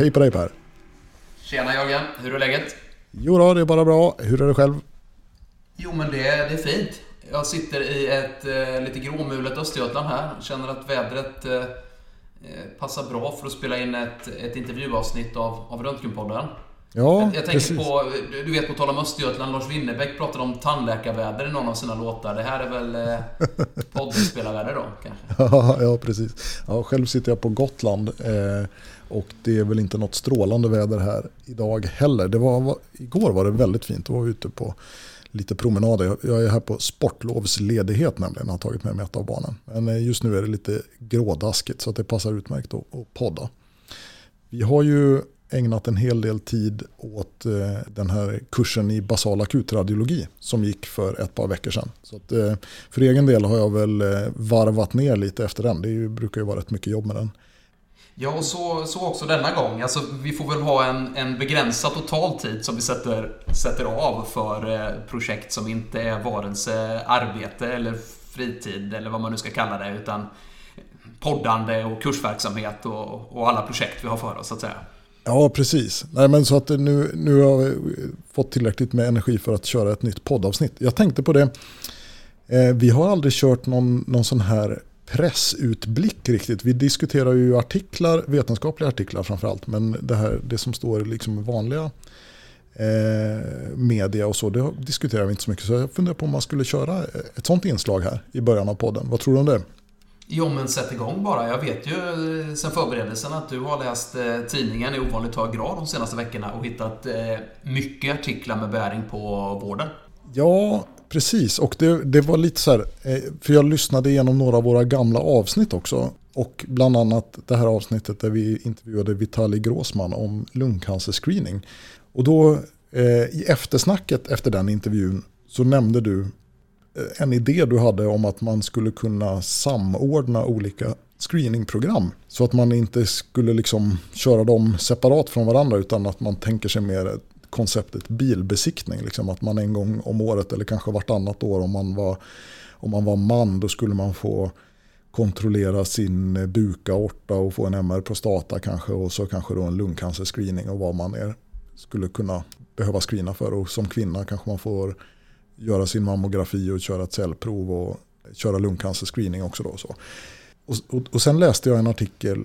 Hej på dig Per! Tjena Jörgen, hur är läget? Jo då, det är bara bra. Hur är det själv? Jo men det, det är fint. Jag sitter i ett eh, lite gråmulet Östergötland här. Känner att vädret eh, passar bra för att spela in ett, ett intervjuavsnitt av, av Röntgenpodden. Ja, jag, jag tänker precis. på, du vet på tal om Östergötland, Lars Winnerbäck pratade om tandläkarväder i någon av sina låtar. Det här är väl eh, poddspelarväder då kanske? ja, precis. Ja, själv sitter jag på Gotland eh, och det är väl inte något strålande väder här idag heller. Det var, igår var det väldigt fint, då var vi ute på lite promenader. Jag, är här på sportlovsledighet nämligen, har tagit med mig ett av barnen. Men eh, just nu är det lite grådaskigt så att det passar utmärkt att, att podda. Vi har ju ägnat en hel del tid åt eh, den här kursen i basal akutradiologi som gick för ett par veckor sedan. Så att, eh, för egen del har jag väl varvat ner lite efter den. Det brukar ju vara rätt mycket jobb med den. Ja, och så, så också denna gång. Alltså, vi får väl ha en, en begränsad totaltid som vi sätter, sätter av för eh, projekt som inte är vare sig eh, arbete eller fritid eller vad man nu ska kalla det, utan poddande och kursverksamhet och, och alla projekt vi har för oss, så att säga. Ja, precis. Nej, men så att nu, nu har vi fått tillräckligt med energi för att köra ett nytt poddavsnitt. Jag tänkte på det. Eh, vi har aldrig kört någon, någon sån här pressutblick riktigt. Vi diskuterar ju artiklar, vetenskapliga artiklar framförallt. Men det, här, det som står liksom vanliga eh, media och så, det diskuterar vi inte så mycket. Så jag funderar på om man skulle köra ett sånt inslag här i början av podden. Vad tror du om det? Jo, men sätt igång bara. Jag vet ju sen förberedelsen att du har läst eh, tidningen i ovanligt hög grad de senaste veckorna och hittat eh, mycket artiklar med bäring på vården. Ja, precis. Och det, det var lite så här, eh, för jag lyssnade igenom några av våra gamla avsnitt också. Och bland annat det här avsnittet där vi intervjuade Vitali Gråsman om lungcancerscreening. Och då eh, i eftersnacket efter den intervjun så nämnde du eh, en idé du hade om att man skulle kunna samordna olika screeningprogram. Så att man inte skulle liksom köra dem separat från varandra utan att man tänker sig mer konceptet bilbesiktning. Liksom att man en gång om året eller kanske vartannat år om man var, om man var man då skulle man få kontrollera sin bukaorta och få en MR prostata kanske och så kanske då en lungcancerscreening och vad man är, skulle kunna behöva screena för. Och som kvinna kanske man får göra sin mammografi och köra ett cellprov och köra lungcancerscreening också. Då, så. Och, och, och, sen läste jag en artikel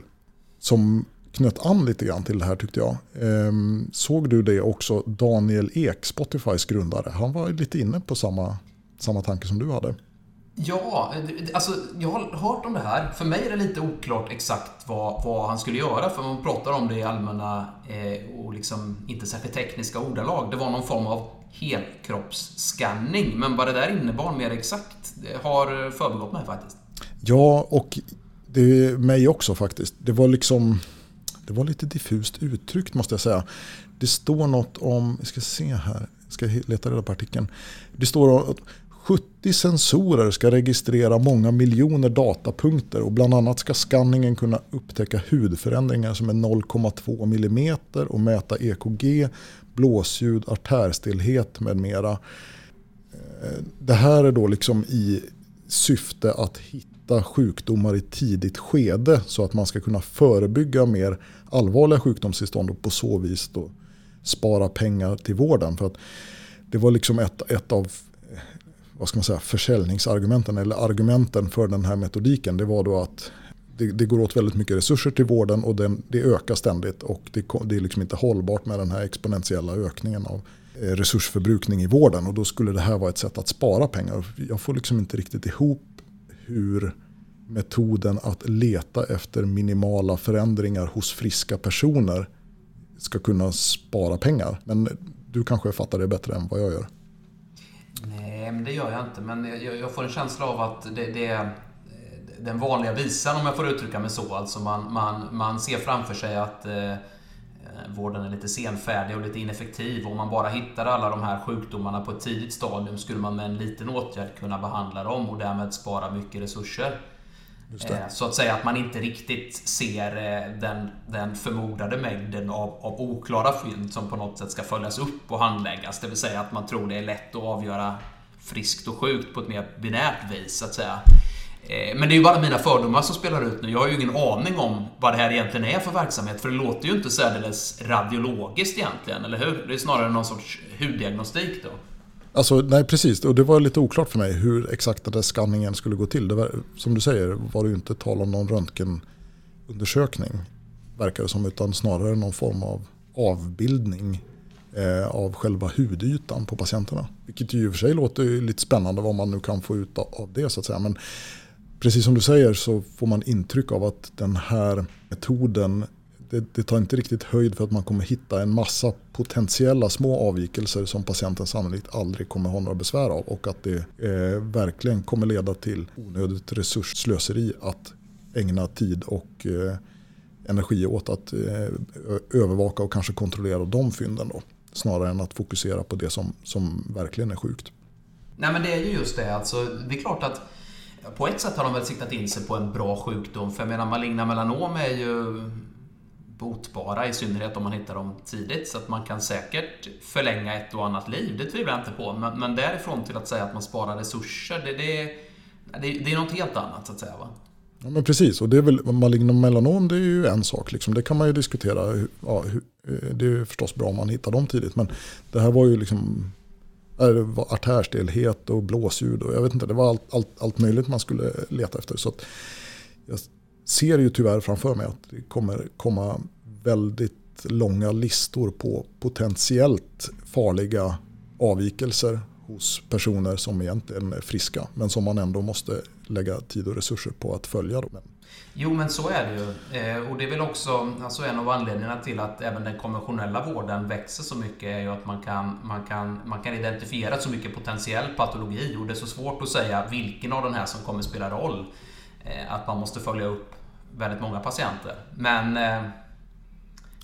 som knöt an lite grann till det här tyckte jag. Ehm, såg du det också? Daniel Ek, Spotifys grundare, han var lite inne på samma, samma tanke som du hade. Ja, alltså jag har hört om det här. För mig är det lite oklart exakt vad, vad han skulle göra, för man pratar om det i allmänna eh, och liksom inte särskilt tekniska ordalag. Det var någon form av helkroppsskanning, men vad det där innebar mer exakt har förbigått mig faktiskt. Ja, och det är mig också faktiskt. Det var liksom det var lite diffust uttryckt måste jag säga. Det står något om, vi ska se här, jag ska leta reda på artikeln. Det står att 70 sensorer ska registrera många miljoner datapunkter och bland annat ska skanningen kunna upptäcka hudförändringar som är 0,2 mm och mäta EKG, blåsljud, artärstillhet med mera. Eh, det här är då liksom i syfte att hitta sjukdomar i tidigt skede så att man ska kunna förebygga mer allvarliga sjukdomstillstånd och på så vis då spara pengar till vården. För att det var liksom ett, ett av vad ska man säga, försäljningsargumenten eller argumenten för den här metodiken. Det var då att det, det går åt väldigt mycket resurser till vården och den, det ökar ständigt och det, det är liksom inte hållbart med den här exponentiella ökningen av Eh, resursförbrukning i vården och då skulle det här vara ett sätt att spara pengar. Jag får liksom inte riktigt ihop hur metoden att leta efter minimala förändringar hos friska personer ska kunna spara pengar. Men du kanske fattar det bättre än vad jag gör. Nej, men det gör jag inte. Men jag, jag får en känsla av att det, det, är eh, den vanliga visan, om jag får uttrycka mig så. Alltså man, man, man ser framför sig att eh, vården är lite senfärdig och lite ineffektiv. Om man bara hittar alla de här sjukdomarna på ett tidigt stadium skulle man med en liten åtgärd kunna behandla dem och därmed spara mycket resurser. Så att säga att man inte riktigt ser den, den förmodade mängden av, av oklara fynd som på något sätt ska följas upp och handläggas. Det vill säga att man tror det är lätt att avgöra friskt och sjukt på ett mer binärt vis, så att säga. Eh, men det är ju bara mina fördomar som spelar ut nu. Jag har ju ingen aning om vad det här egentligen är för verksamhet. För det låter ju inte särdeles radiologiskt egentligen, eller hur? Det är snarare någon sorts huddiagnostik då. Alltså, nej precis, och det var lite oklart för mig hur exakt den där skanningen skulle gå till. Det var, som du säger var det ju inte tal om någon röntgenundersökning. Verkar det som, utan snarare någon form av avbildning eh, av själva hudytan på patienterna. Vilket ju i och för sig låter lite spännande vad man nu kan få ut av det så att säga. Men precis som du säger så får man intryck av att den här metoden det, det, tar inte riktigt höjd för att man kommer hitta en massa potentiella små avvikelser som patienten sannolikt aldrig kommer ha några besvär av och att det eh, verkligen kommer leda till onödigt resursslöseri att ägna tid och eh, energi åt att eh, övervaka och kanske kontrollera de fynden då, snarare än att fokusera på det som, som verkligen är sjukt. Nej men det är ju just det, alltså, det är klart att på ett sätt har de väl siktat in sig på en bra sjukdom. För jag menar, maligna melanom är ju botbara, i synnerhet om man hittar dem tidigt. Så att man kan säkert förlänga ett och annat liv, det tvivlar jag inte på. Men, men därifrån till att säga att man sparar resurser, det, det, det, det är något helt annat så att säga. Va? Ja, men precis, och det är väl maligna melanom det är ju en sak. Liksom. Det kan man ju diskutera. Ja, eh, det är ju förstås bra om man hittar dem tidigt. Men det här var ju liksom det var artärstelhet och blåsljud och jag vet inte, det var allt, allt, allt möjligt man skulle leta efter. Så jag ser ju tyvärr framför mig att det kommer komma väldigt långa listor på potentiellt farliga avvikelser hos personer som egentligen är friska men som man ändå måste lägga tid och resurser på att följa. Dem. Jo, men så är det ju. Eh, och det är väl också alltså en av anledningarna till att även den konventionella vården växer så mycket är ju att man kan, man kan, man kan identifiera så mycket potentiell patologi och det är så svårt att säga vilken av den här som kommer spela roll. Eh, att man måste följa upp väldigt många patienter. Men eh,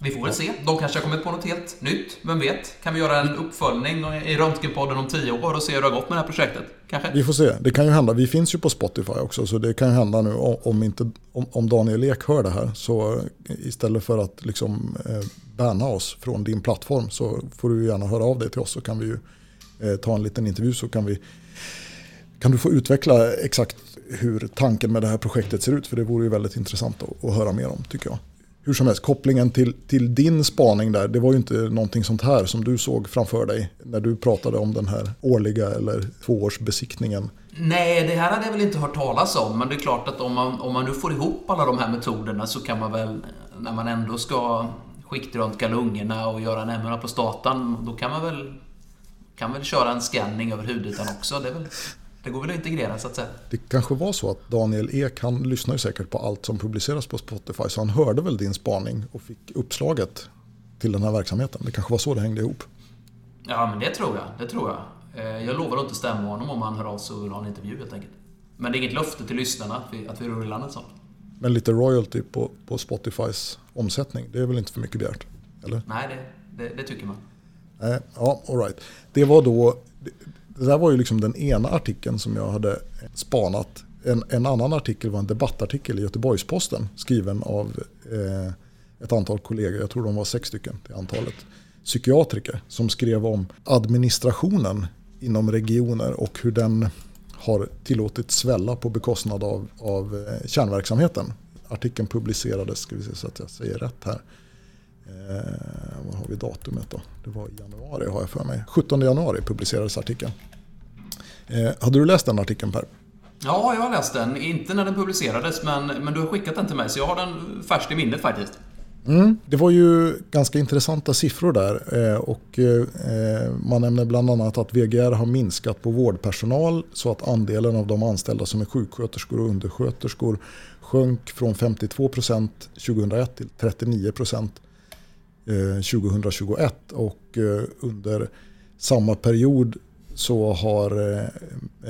vi får väl se. De kanske har kommit på något helt nytt. Vem vet? Kan vi göra en uppföljning i Röntgenpodden om tio år och se hur det har gått med det här projektet? Kanske? Vi får se. Det kan ju hända. Vi finns ju på Spotify också. Så det kan ju hända nu om, inte, om, om Daniel Ek hör det här. Så eh, istället för att liksom eh, banna oss från din plattform så får du gärna höra av dig till oss. Så kan vi ju eh, ta en liten intervju så kan vi kan du få utveckla exakt hur tanken med det här projektet ser ut? För det vore ju väldigt intressant att, att höra mer om tycker jag. Hur som helst, kopplingen till, till din spaning där, det var ju inte någonting sånt här som du såg framför dig när du pratade om den här årliga eller tvåårsbesiktningen. Nej, det här hade jag väl inte hört talas om, men det är klart att om man, om man nu får ihop alla de här metoderna så kan man väl, när man ändå ska skiktröntga lungorna och göra en MRA på statan, då kan man väl, kan väl köra en scanning över hudytan också. Det är väl det går väl att integrera så att säga. Det kanske var så att Daniel Ek, han lyssnar ju säkert på allt som publiceras på Spotify. Så han hörde väl din spaning och fick uppslaget till den här verksamheten. Det kanske var så det hängde ihop. Ja, men det tror jag. Det tror jag. Eh, jag lovar att inte stämma honom om han hör av sig och vill ha en intervju helt enkelt. Men det är inget löfte till lyssnarna att vi, att vi rullar något sånt. Men lite royalty på, på Spotifys omsättning, det är väl inte för mycket begärt? Eller? Nej, det, det, det tycker man. Nej, ja, all right. Det var då det där var ju liksom den ena artikeln som jag hade spanat. En, en annan artikel var en debattartikel i Göteborgs-Posten skriven av eh, ett antal kollegor, jag tror de var sex stycken till antalet, psykiatriker som skrev om administrationen inom regioner och hur den har tillåtit svälla på bekostnad av, av eh, kärnverksamheten. Artikeln publicerades, ska vi se så att jag säger rätt här, Eh, vad har vi datumet då? Det var i januari har jag för mig. 17 januari publicerades artikeln. Eh, hade du läst den artikeln Per? Ja, jag har läst den. Inte när den publicerades, men, men du har skickat den till mig, så jag har den färskt i minnet faktiskt. Mm, det var ju ganska intressanta siffror där eh, och eh, man nämner bland annat att VGR har minskat på vårdpersonal så att andelen av de anställda som är sjuksköterskor och undersköterskor sjönk från 52% 2001 till 39% 2021 eh, och under samma period så har eh,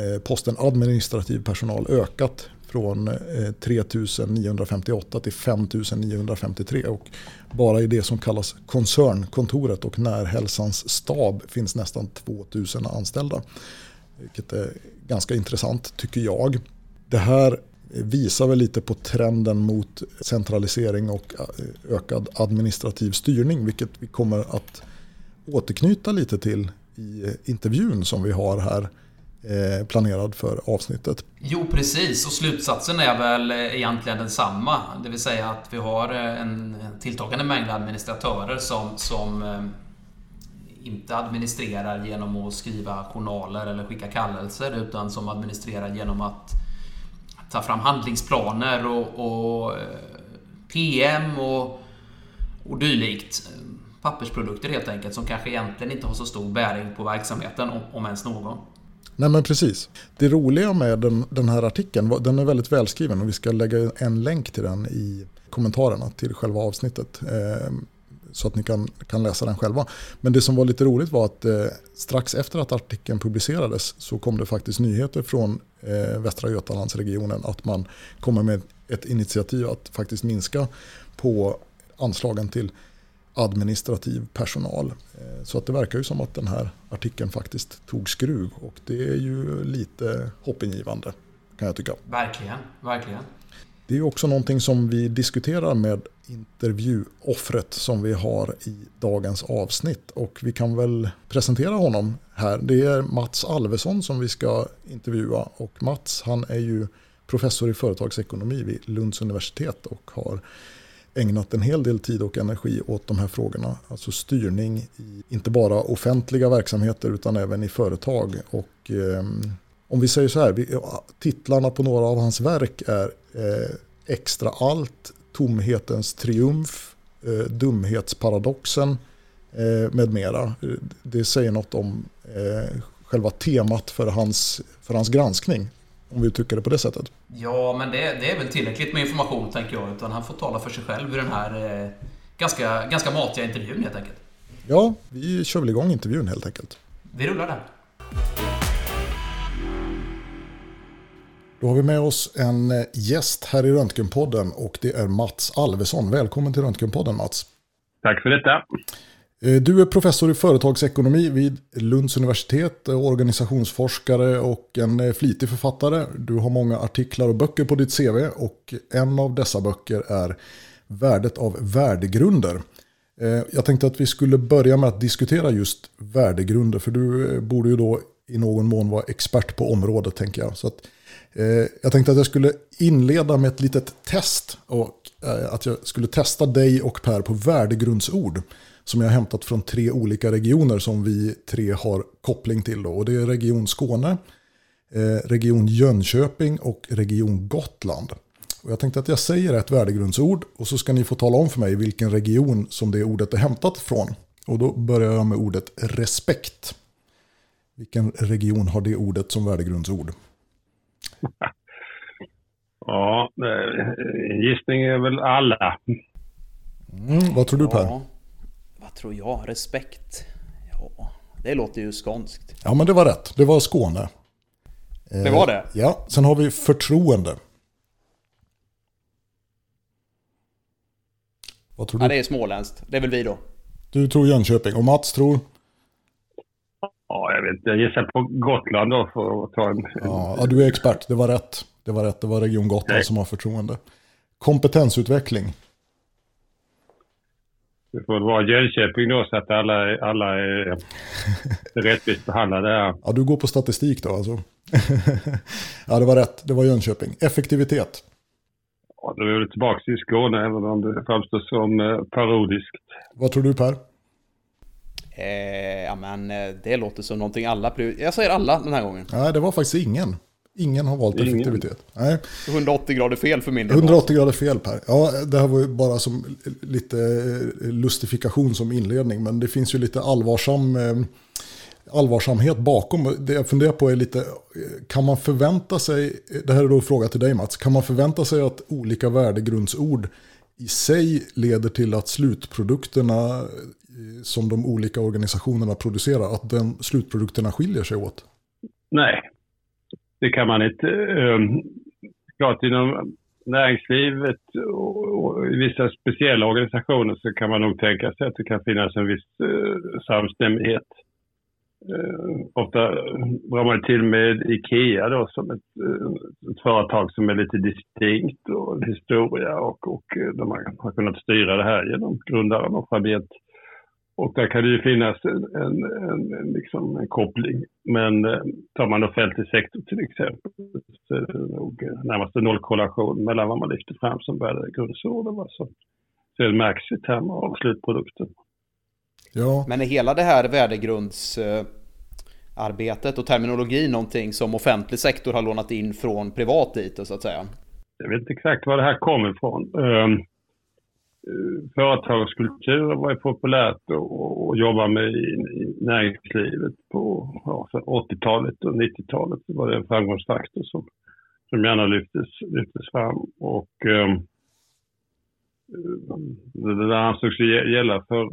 eh, posten administrativ personal ökat från eh, 3 958 till 5 953 och bara i det som kallas koncernkontoret och närhälsans stab finns nästan 2 000 anställda. Vilket är ganska intressant tycker jag. Det här visar väl lite på trenden mot centralisering och ökad administrativ styrning vilket vi kommer att återknyta lite till i eh, intervjun som vi har här eh, planerad för avsnittet. Jo, precis. Och slutsatsen är väl eh, egentligen densamma. Det vill säga att vi har en tilltagande mängd administratörer som, som inte administrerar genom att skriva journaler eller skicka kallelser utan som administrerar genom att ta fram handlingsplaner och, och PM och, och dylikt. Pappersprodukter helt enkelt som kanske egentligen inte har så stor bäring på verksamheten om ens någon. Nej men precis. Det roliga med den, den här artikeln, den är väldigt välskriven och vi ska lägga en länk till den i kommentarerna till själva avsnittet. Eh, så att ni kan, kan läsa den själva. Men det som var lite roligt var att eh, strax efter att artikeln publicerades så kom det faktiskt nyheter från eh, Västra Götalandsregionen att man kommer med ett initiativ att faktiskt minska på anslagen till administrativ personal. Eh, så att det verkar ju som att den här artikeln faktiskt tog skruv och det är ju lite hoppingivande kan jag tycka. Verkligen, verkligen. Det är också någonting som vi diskuterar med intervjuoffret som vi har i dagens avsnitt. Och vi kan väl presentera honom här. Det är Mats Alvesson som vi ska intervjua. Och Mats han är ju professor i företagsekonomi vid Lunds universitet och har ägnat en hel del tid och energi åt de här frågorna. Alltså styrning i inte bara offentliga verksamheter utan även i företag. Och eh, om vi säger så här, vi, titlarna på några av hans verk är eh, Extra allt, Tomhetens triumf, eh, Dumhetsparadoxen eh, med mera. Det säger något om eh, själva temat för hans, för hans granskning. Om vi uttrycker det på det sättet. Ja, men det, det är väl tillräckligt med information tänker jag. Utan han får tala för sig själv i den här eh, ganska, ganska matiga intervjun helt enkelt. Ja, vi kör väl igång intervjun helt enkelt. Vi rullar den. Då har vi med oss en eh, gäst här i Röntgenpodden och det är Mats Alvesson. Välkommen till Röntgenpodden Mats. Tack för detta. Eh, du är professor i företagsekonomi vid Lunds universitet, eh, organisationsforskare och en eh, flitig författare. Du har många artiklar och böcker på ditt CV och en av dessa böcker är Värdet av värdegrunder. Jag tänkte att vi skulle börja med att diskutera just värdegrunder för du borde ju då i någon mån vara expert på området tänker jag. Så att Eh, jag tänkte att jag skulle inleda med ett litet test. Och eh, att jag skulle testa dig och Per på värdegrundsord. Som jag har hämtat från tre olika regioner som vi tre har koppling till. Då. Och det är Region Skåne, eh, Region Jönköping och Region Gotland. Och jag tänkte att jag säger ett värdegrundsord och så ska ni få tala om för mig vilken region som det ordet är hämtat från. Och då börjar jag med ordet respekt. Vilken region har det ordet som värdegrundsord? ja, en gissning är väl alla. Mm, vad tror du Per? Ja, vad tror jag? Respekt? Ja, det låter ju skånskt. Ja, men det var rätt. Det var Skåne. Det var det? Eh, ja, sen har vi förtroende. Vad tror du? Ja, det är småländskt. Det är väl vi då. Du tror Jönköping. Och Mats tror? Ja, jag vet inte. Jag gissar på Gotland då för att ta en... Ja, du är expert. Det var rätt. Det var rätt. Det var Region Gotland Nej. som har förtroende. Kompetensutveckling. Det får vara Jönköping då så att alla, alla är rättvist behandlade här. Ja, du går på statistik då alltså. ja, det var rätt. Det var Jönköping. Effektivitet. Ja, då är vi tillbaka i Skåne även om det framstår som eh, parodiskt. Vad tror du Per? Eh, ja men eh, det låter som någonting alla Jag säger alla den här gången. Nej, det var faktiskt ingen. Ingen har valt effektivitet. Nej. 180 grader fel för min del. 180 grader fel Per. Ja, det här var ju bara som lite eh, lustifikation som inledning. Men det finns ju lite allvarsam, eh, allvarsamhet bakom. Det jag funderar på är lite, kan man förvänta sig, det här är då en fråga till dig Mats, kan man förvänta sig att olika värdegrundsord i sig leder till att slutprodukterna som de olika organisationerna producerar, att den slutprodukterna skiljer sig åt? Nej, det kan man inte. Eh, klart inom näringslivet och i vissa speciella organisationer så kan man nog tänka sig att det kan finnas en viss eh, samstämmighet. Eh, ofta drar man till med IKEA då som ett, eh, ett, företag som är lite distinkt och historia och, och eh, där man har kunnat styra det här genom grundaren och framgent och där kan det ju finnas en, en, en, en, liksom en koppling. Men eh, tar man offentlig sektor till exempel så är det nog närmast en nollkorrelation mellan vad man lyfter fram som värdegrundsord och vad som sen märks i termer av slutprodukten. Ja. Men är hela det här värdegrundsarbetet och terminologi någonting som offentlig sektor har lånat in från privat IT så att säga? Jag vet inte exakt var det här kommer ifrån. Um, företagskultur var ju populärt att jobba med i, näringslivet på ja, 80-talet och 90-talet. Det var det en framgångsfaktor som, som gärna lyftes, lyftes fram. Och eh, det där ansågs gälla för,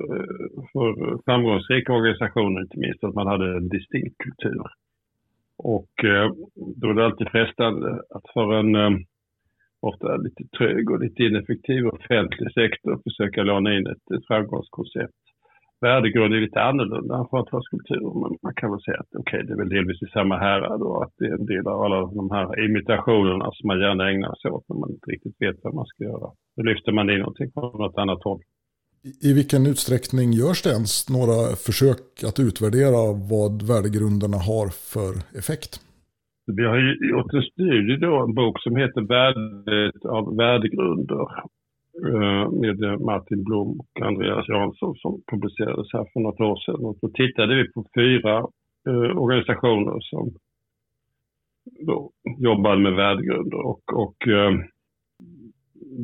för framgångsrika organisationer inte minst, att man hade en distinkt kultur. Och eh, då är det alltid frestande att för en ehm, ofta lite trög och lite ineffektiv offentlig sektor försöka låna in ett, ett framgångskoncept. Värdegrund är lite annorlunda än skulptur, men man kan väl säga att okay, det är väl delvis i samma härad och att det är en del av alla de här imitationerna som man gärna ägnar sig åt när man inte riktigt vet vad man ska göra. Då lyfter man in någonting från något annat håll. I vilken utsträckning görs det ens några försök att utvärdera vad värdegrunderna har för effekt? Vi har gjort en studie då, en bok som heter Värdet av värdegrunder eh, med Martin Blom och Andreas Jansson som publicerades här för något år sedan. Och då tittade vi på fyra eh, organisationer som då jobbade med värdegrunder och, och eh,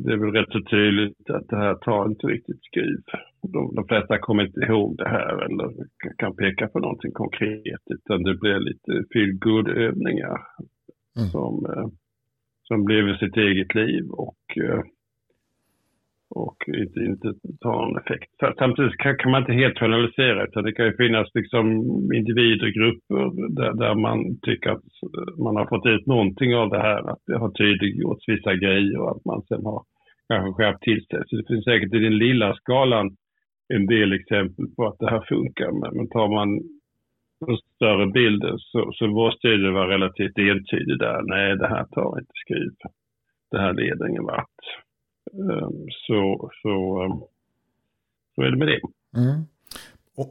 det är väl rätt så tydligt att det här tar inte riktigt skruv. De, de flesta kommer inte ihåg det här eller kan peka på någonting konkret utan det blir lite feel good övningar mm. som, eh, som lever sitt eget liv och, eh, och inte, inte tar någon effekt. Samtidigt kan, kan man inte helt generalisera utan det kan ju finnas liksom individer, grupper där, där man tycker att man har fått ut någonting av det här, att det har tydliggjorts vissa grejer och att man sen har kanske skärpt till sig. Så det finns säkert i den lilla skalan en del exempel på att det här funkar. Men tar man den större bilden så, så vår studie var relativt entydig där. Nej, det här tar inte skruv. Det här leder ingen vart. Um, så, så, um, så är det med det. Mm.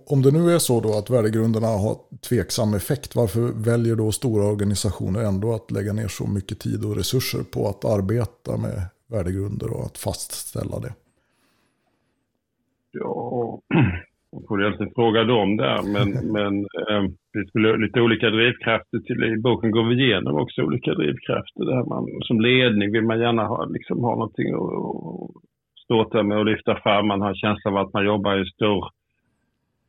Om det nu är så då att värdegrunderna har tveksam effekt, varför väljer då stora organisationer ändå att lägga ner så mycket tid och resurser på att arbeta med värdegrunder och att fastställa det? Ja, får egentligen fråga dem där, men, men eh, det skulle lite olika drivkrafter till. I boken går vi igenom också olika drivkrafter. Där man, som ledning vill man gärna ha, liksom, ha någonting att stå där med och lyfta fram. Man har en känsla av att man jobbar i stor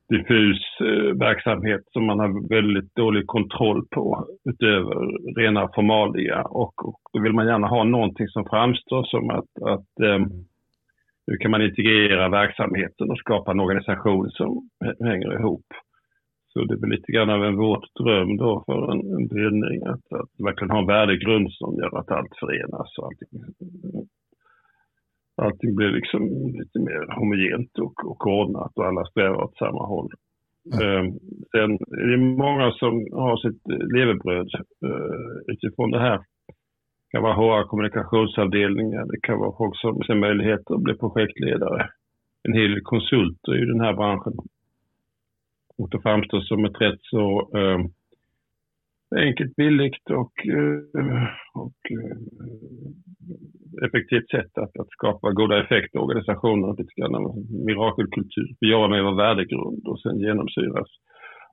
diffus eh, verksamhet som man har väldigt dålig kontroll på utöver rena formalia. Och, och då vill man gärna ha någonting som framstår som att, att eh, nu kan man integrera verksamheten och skapa en organisation som hänger ihop. Så det väl lite grann av en vårt dröm då för en, en bildning att, att verkligen ha en värdegrund som gör att allt förenas och allting, allting blir liksom lite mer homogent och, och ordnat och alla strävar åt samma håll. Mm. sen är det många som har sitt levebröd uh, utifrån det här kan vara HR kommunikationsavdelningar, det kan vara folk som ser möjligheter att bli projektledare. En hel del konsulter i den här branschen. Och det framstår som ett rätt så eh, enkelt, billigt och, eh, och eh, effektivt sätt att, att skapa goda effekter i organisationer. Lite grann av mirakelkultur. Vi jobbar med vår värdegrund och sen genomsyras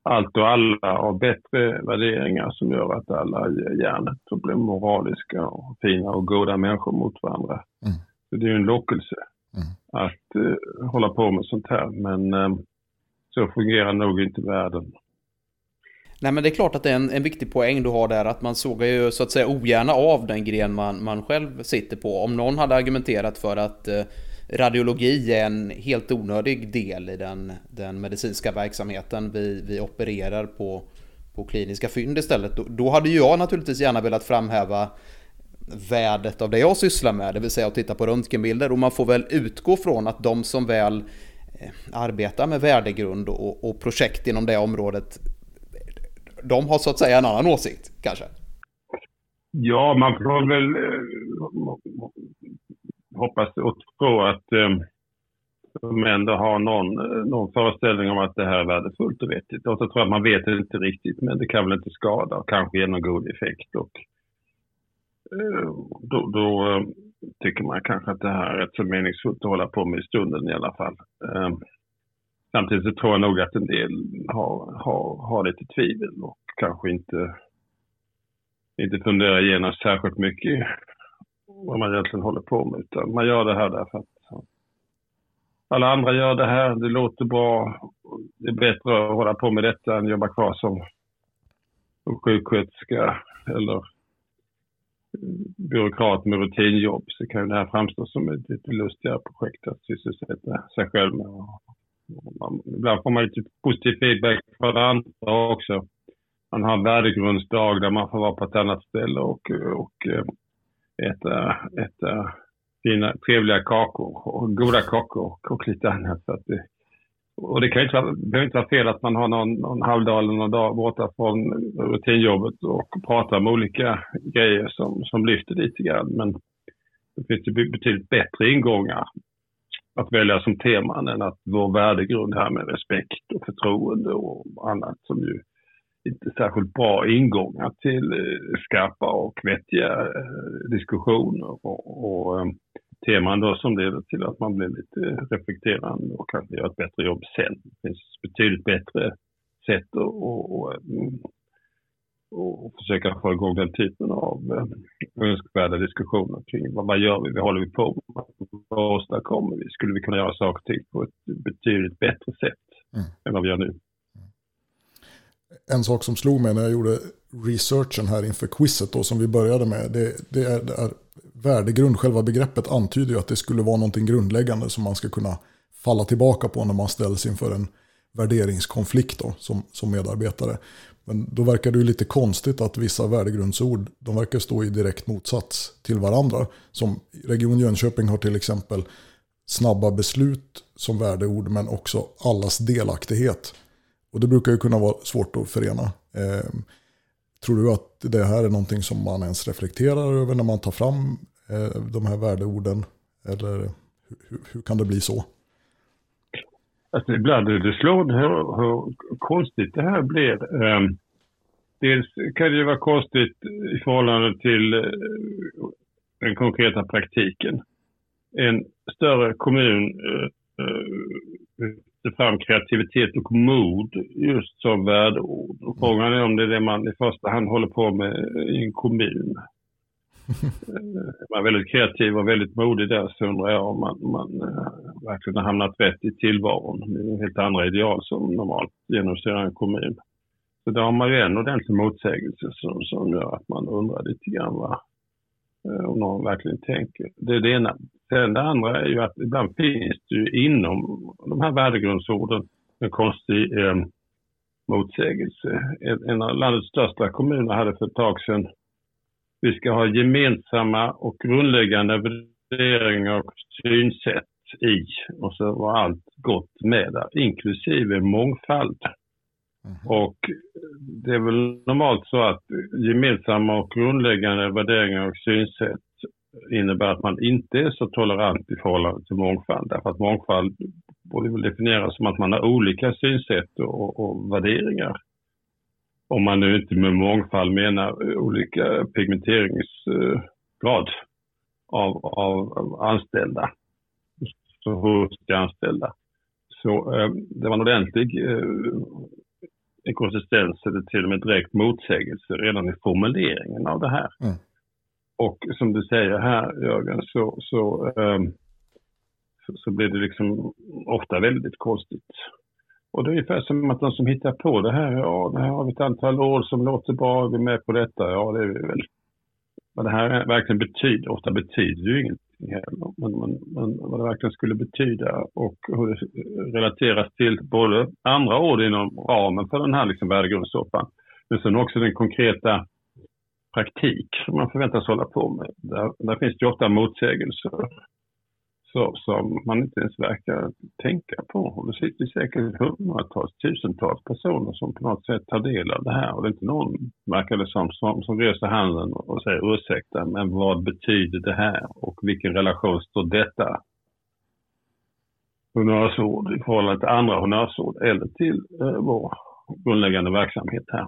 allt och alla har bättre värderingar som gör att alla ger järnet och blir moraliska och fina och goda människor mot varandra. Mm. Så det är en lockelse mm. att uh, hålla på med sånt här. Men uh, så fungerar nog inte världen. Nej men det är klart att det är en, en viktig poäng du har där att man sågar ju så att säga ogärna av den gren man, man själv sitter på. Om någon hade argumenterat för att uh, radiologi är en helt onödig del i den, den medicinska verksamheten. Vi, vi opererar på, på kliniska fynd istället. Då, då hade jag naturligtvis gärna velat framhäva värdet av det jag sysslar med, det vill säga att titta på röntgenbilder. Och man får väl utgå från att de som väl eh, arbetar med värdegrund och, och projekt inom det området, de har så att säga en annan åsikt kanske? Ja, man får väl eh, hoppas och tro att, ehm, de ändå har någon, någon föreställning om att det här är värdefullt och vettigt. Och så tror jag att man vet det inte riktigt, men det kan väl inte skada och kanske ge någon god effekt. Och, eh, då, då ehm, tycker man kanske att det här är rätt så meningsfullt att hålla på med i stunden i alla fall. Ehm, samtidigt så tror jag nog att en del har, har, har lite tvivel och kanske inte, inte funderar igenom särskilt mycket vad man egentligen håller på med. Utan man gör det här därför att alla andra gör det här, det låter bra. Det är bättre att hålla på med detta än jobba kvar som, som sjuksköterska eller byråkrat med rutinjobb så kan det här framstå som ett lite lustigare projekt att sysselsätta sig själv med. Ibland får man lite typ positiv feedback från andra också. Man har en värdegrundsdag där man får vara på ett annat ställe och, och och äta, äta eh, eh, fina, trevliga kakor och goda kakor och lite annat. Så att det, och det kan inte vara, behöver inte vara fel att man har någon, någon halvdag eller någon dag borta från rutinjobbet och pratar om olika grejer som, som lyfter lite grann. Men det finns ju betydligt bättre ingångar att välja som teman än att vår värdegrund här med respekt och förtroende och annat som ju inte särskilt bra ingångar till eh, skarpa och vettiga eh, diskussioner och, och eh, teman då som leder till att man blir lite reflekterande och kanske gör ett bättre jobb sen. Det finns betydligt bättre sätt att och, och, och försöka få igång den typen av önskvärda diskussioner kring vad, vad gör vi, vad håller vi på med, vad åstadkommer vi, skulle vi kunna göra saker och ting på ett betydligt bättre sätt mm. än vad vi gör nu en sak som slog mig när jag gjorde researchen här inför quizet då, som vi började med. Det, det, är, det är värdegrund, själva begreppet antyder ju att det skulle vara någonting grundläggande som man ska kunna falla tillbaka på när man ställs inför en värderingskonflikt då, som, som medarbetare. Men då verkar det ju lite konstigt att vissa värdegrundsord de verkar stå i direkt motsats till varandra. Som Region Jönköping har till exempel snabba beslut som värdeord men också allas delaktighet och det brukar ju kunna vara svårt att förena. Eh, tror du att det här är någonting som man ens reflekterar över när man tar fram eh, de här värdeorden? Eller hur, hur kan det bli så? Alltså ibland är det slående hur, hur konstigt det här blir. Ehm, dels kan det ju vara konstigt i förhållande till eh, den konkreta praktiken. En större kommun eh, eh, lyfter fram kreativitet och mod just som värdeord. Och frågan är om det är det man i första hand håller på med i en kommun. är man väldigt kreativ och väldigt modig där så undrar jag om man, man uh, verkligen har hamnat rätt i tillvaron. Det är helt andra ideal som normalt genomsyrar en kommun. Så där har man ju en ordentlig motsägelse som, som gör att man undrar lite grann vad, uh, om någon verkligen tänker. Det är det ena. Sen det andra är ju att ibland finns det ju inom de här värdegrundsorden en konstig eh, motsägelse. En, av landets största kommuner hade för ett tag sedan vi ska ha gemensamma och grundläggande värderingar och synsätt i och så var allt gott med där, inklusive mångfald. Mm. Och det är väl normalt så att gemensamma och grundläggande värderingar och synsätt innebär att man inte är så tolerant i förhållande till mångfald. Därför att mångfald borde väl definieras som att man har olika synsätt och, och värderingar. Om man nu inte med mångfald menar olika pigmenteringsgrad av, av anställda, så hos de anställda. Så eh, det var en ordentlig eh, konsistens eller till och med direkt motsägelse redan i formuleringen av det här. Mm. Och som du säger här Jörgen så, så, um, så, så, blir det liksom ofta väldigt konstigt. Och det är ungefär som att de som hittar på det här, ja, det här har vi ett antal ord som låter bra, vi är med på detta, ja det är vi väl. Men det här verkligen betyder, ofta betyder ju ingenting heller. Men, men, men vad det verkligen skulle betyda och hur det relateras till både andra ord inom ramen för den här liksom värdegrundssoppan, men sen också den konkreta praktik som man förväntas hålla på med. Där, där finns det ofta motsägelser så, som man inte ens verkar tänka på. Och det sitter säkert hundratals, tusentals personer som på något sätt tar del av det här och det är inte någon, verkar det som, som, som reser handen och säger ursäkta, men vad betyder det här och vilken relation står detta honnörsord i förhållande till andra honnörsord eller till eh, vår grundläggande verksamhet här.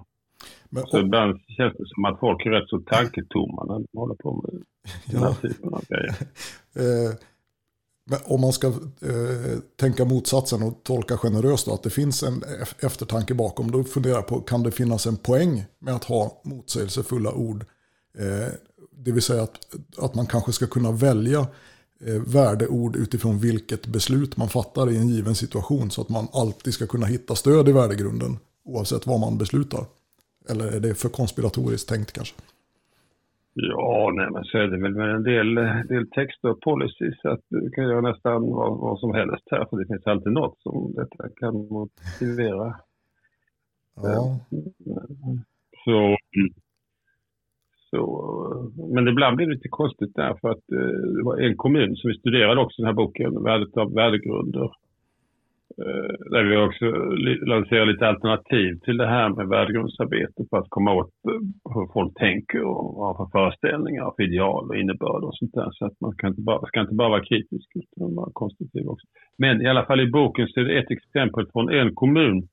Men, och, så ibland känns det som att folk är rätt så tanketomma när de håller på med den här typen av grejer. Eh, men om man ska eh, tänka motsatsen och tolka generöst då, att det finns en eftertanke bakom, då funderar jag på, kan det finnas en poäng med att ha motsägelsefulla ord? Eh, det vill säga att, att man kanske ska kunna välja eh, värdeord utifrån vilket beslut man fattar i en given situation, så att man alltid ska kunna hitta stöd i värdegrunden, oavsett vad man beslutar. Eller är det för konspiratoriskt tänkt kanske? Ja, nej, men så är det väl med en del, del texter och policies att du kan göra nästan vad, vad, som helst här, för det finns alltid något som detta kan motivera. Ja. Så, så, men ibland blir det lite konstigt där för att eh, det var en kommun som vi studerade också den här boken, Värdet av värdegrunder. Eh, där vi också lanserar lite alternativ till det här med värdegrundsarbete för att komma åt eh, hur folk tänker och vad har för föreställningar, för ideal och innebörd och sånt där. Så att man kan inte bara, ska inte bara vara kritisk utan vara konstruktiv också. Men i alla fall i boken så är det ett exempel från en kommun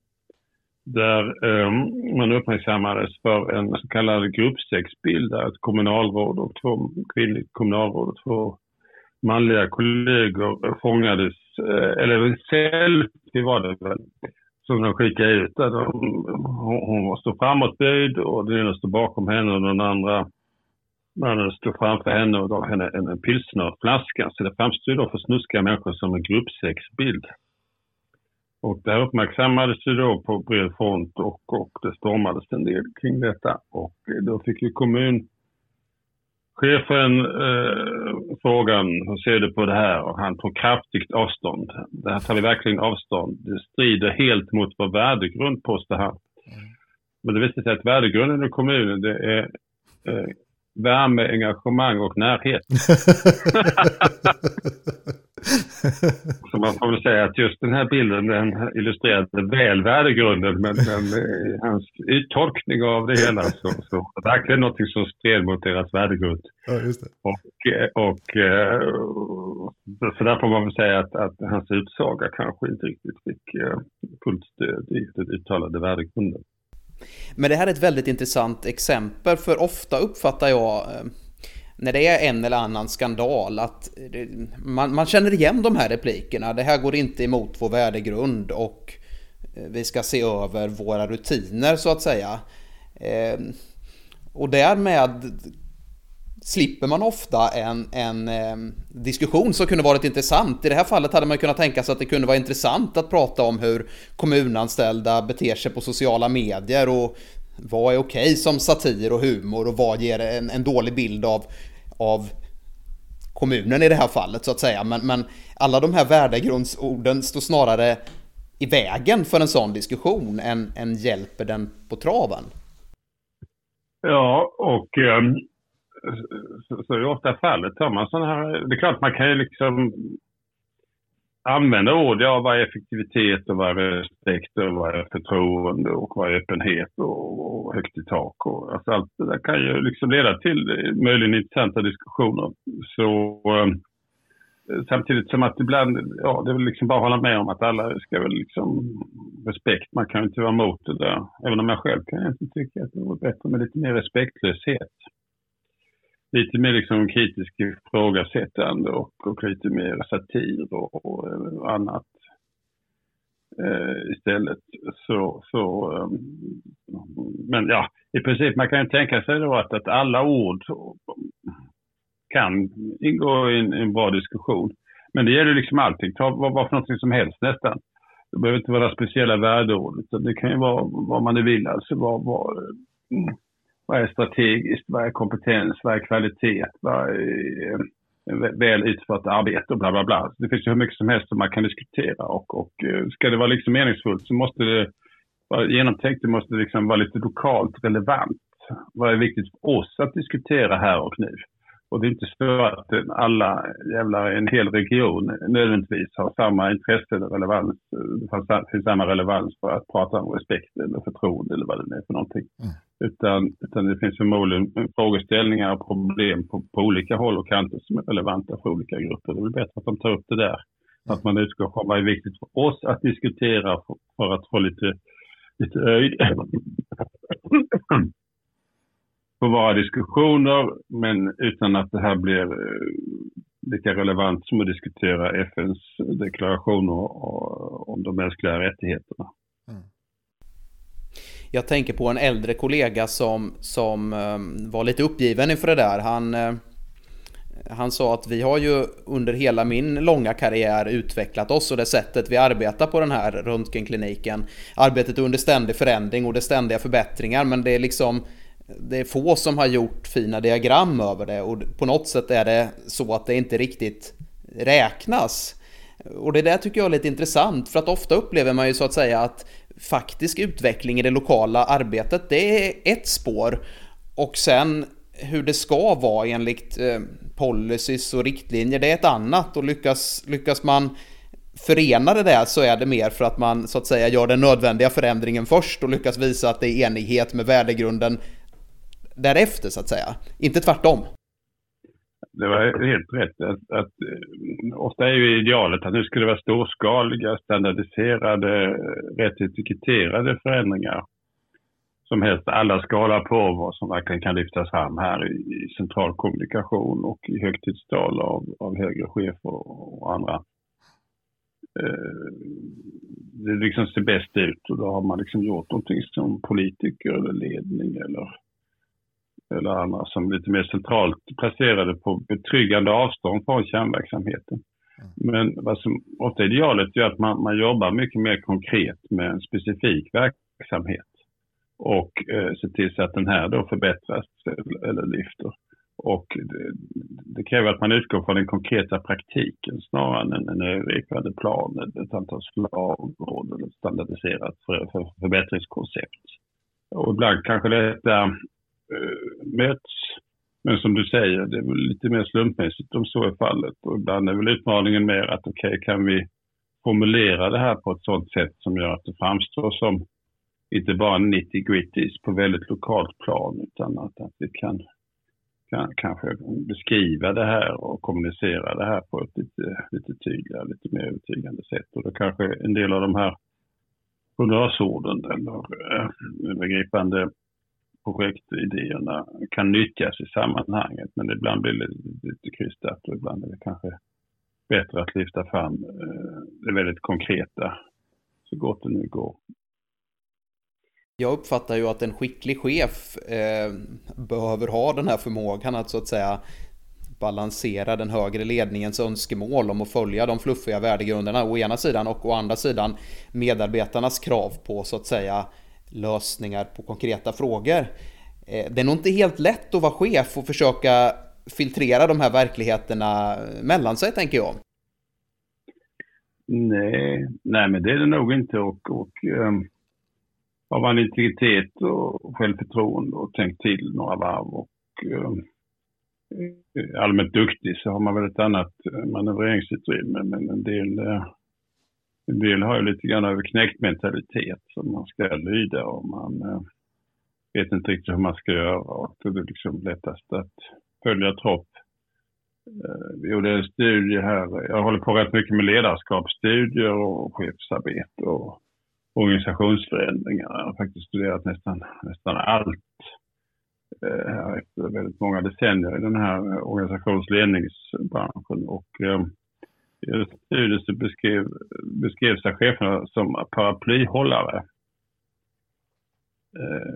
där um, man uppmärksammades för en så kallad gruppsexbild där ett kommunalråd och två kvinnliga kommunalråd och två manliga kollegor fångades, Eh, eller selfie var det väl, som de skickade ut. Där de, hon stod framåtböjd och den ena stod bakom henne och den andra mannen stod framför henne och gav henne en, en pilsnerflaska. Så det framstod då för snuskiga människor som en gruppsexbild. Och det här uppmärksammades ju då på bred front och, och det stormades en del kring detta. Och då fick ju kommun Chefen eh, frågan, hur ser du på det här? Och han tog kraftigt avstånd. Det här tar vi verkligen avstånd. Det strider helt mot vår värdegrund, påstår han. Mm. Men det visade sig att värdegrunden i kommunen, det är eh, värme, engagemang och närhet. Så man får väl säga att just den här bilden den illustrerade väl värdegrunden men, men i hans uttolkning av det hela så, så verkligen någonting som stred mot deras värdegrund. Ja, just det. Och, och, eh, så där får man väl säga att, att hans utsaga kanske inte riktigt fick eh, fullt stöd i den uttalade värdegrunden. Men det här är ett väldigt intressant exempel för ofta uppfattar jag eh, när det är en eller annan skandal att man, man, känner igen de här replikerna. Det här går inte emot vår värdegrund och eh, vi ska se över våra rutiner så att säga. Eh, och därmed slipper man ofta en, en eh, diskussion som kunde varit intressant. I det här fallet hade man kunnat tänka sig att det kunde vara intressant att prata om hur kommunanställda beter sig på sociala medier och vad är okej som satir och humor och vad ger en, en dålig bild av, av kommunen i det här fallet så att säga. Men, men alla de här värdegrundsorden står snarare i vägen för en sån diskussion än, än hjälper den på traven. Ja, och um, så, så är ofta fallet. Tar man sådana här, det är klart man kan ju liksom använda ord. Ja, vad är effektivitet och vad är respekt och vad är förtroende och vad är öppenhet och, och högt i tak. Och, alltså allt det där kan ju liksom leda till möjligen intressanta diskussioner. Så eh, samtidigt som att ibland, ja det är väl liksom bara att hålla med om att alla ska väl liksom respekt. Man kan ju inte vara emot det där. Även om jag själv kan inte tycka att det vore bättre med lite mer respektlöshet lite mer liksom kritiskt ifrågasättande och, och lite mer satir och, och eh, annat eh, istället. Så, så, eh, men ja, i princip man kan ju tänka sig då att, att alla ord kan ingå i en, en bra diskussion. Men det gäller liksom allting, ta vad, vad för någonting som helst nästan. Det behöver inte vara speciella värdeord, utan det kan ju vara vad man vill, alltså vad, vad, mm, vad är strategiskt? Vad är kompetens? Vad är kvalitet? Vad är eh, väl utfört arbete och bla bla bla. Det finns ju hur mycket som helst som man kan diskutera och, och eh, ska det vara liksom meningsfullt så måste det vara genomtänkt, det måste liksom vara lite lokalt relevant. Vad är viktigt för oss att diskutera här och nu? Och det är inte så att alla jävla, en hel region nödvändigtvis har samma intresse eller relevans, finns samma relevans för att prata om respekt eller förtroende eller vad det är för någonting. Mm. Utan, utan det finns förmodligen frågeställningar och problem på, på olika håll och kanter som är relevanta för olika grupper. Det är väl bättre att de tar upp det där Att man utgår från vad är viktigt för oss att diskutera för att få lite, lite höjd på våra diskussioner, men utan att det här blir eh, lika relevant som att diskutera FNs deklarationer om de mänskliga rättigheterna. Mm. Jag tänker på en äldre kollega som, som eh, var lite uppgiven inför det där. Han, eh, han sa att vi har ju under hela min långa karriär utvecklat oss och det sättet vi arbetar på den här röntgenkliniken. Arbetet under ständig förändring och det ständiga förbättringar men det är liksom det är få som har gjort fina diagram över det och på något sätt är det så att det inte riktigt räknas. Och det där tycker jag är lite intressant för att ofta upplever man ju så att säga att faktisk utveckling i det lokala arbetet det är ett spår och sen hur det ska vara enligt eh, policies och riktlinjer det är ett annat och lyckas, lyckas man förena det där så är det mer för att man så att säga gör den nödvändiga förändringen först och lyckas visa att det är enighet med värdegrunden därefter så att säga. Inte tvärtom. Det var helt rätt. Att, att, eh, ofta är ju idealet att nu skulle det vara storskaliga, standardiserade, rätt etiketterade förändringar. Som helst alla skalar på vad som verkligen kan lyftas fram här i, i central kommunikation och i högtidstal av, av högre chefer och andra. Eh, det liksom ser bäst ut och då har man liksom gjort någonting som politiker eller ledning eller eller andra som lite mer centralt placerade på betryggande avstånd från kärnverksamheten. Mm. Men vad som ofta är idealet är att man, man jobbar mycket mer konkret med en specifik verksamhet och eh, ser till så att den här då förbättras eller, eller lyfter. Och det, det, kräver att man utgår från den konkreta praktiken snarare än en övergripande plan, ett antal slagord eller standardiserat för, för förbättringskoncept. Och ibland kanske detta Eh, möts. Men som du säger, det är väl lite mer slumpmässigt om så är fallet. Och ibland är väl utmaningen mer att okej, okay, kan vi formulera det här på ett sådant sätt som gör att det framstår som inte bara 90 gritties på väldigt lokalt plan utan att, att vi kan, kan kanske beskriva det här och kommunicera det här på ett lite, lite tydligare, lite mer övertygande sätt. Och då kanske en del av de här honnörsorden eller eh, övergripande projektidéerna kan nyttjas i sammanhanget. Men ibland blir det lite krystat och ibland är det kanske bättre att lyfta fram eh, det väldigt konkreta så gott det nu går. Jag uppfattar ju att en skicklig chef eh, behöver ha den här förmågan att så att säga balansera den högre ledningens önskemål om att följa de fluffiga värdegrunderna å ena sidan och å andra sidan medarbetarnas krav på så att säga lösningar på konkreta frågor. Eh, det är nog inte helt lätt att vara chef och försöka filtrera de här verkligheterna mellan sig, tänker jag. Nej, nej men det är det nog inte. Och, och ehm, um, har man integritet och självförtroende och tänkt till några varv och um, allmänt duktig så har man väl ett annat eh, manövreringsutrymme. Men en del uh, en del har ju lite grann överknäckt mentalitet som man ska lyda och man eh, vet inte riktigt hur man ska göra och det är liksom lättast att följa tropp. Eh, vi gjorde en studie här, jag håller på rätt mycket med ledarskapsstudier och chefsarbete och organisationsförändringar. Jag har faktiskt studerat nästan, nästan allt eh, efter väldigt många decennier i den här organisationsledningsbranschen. Och, eh, i studien så beskrev, beskrev sig cheferna som paraplyhållare. Eh,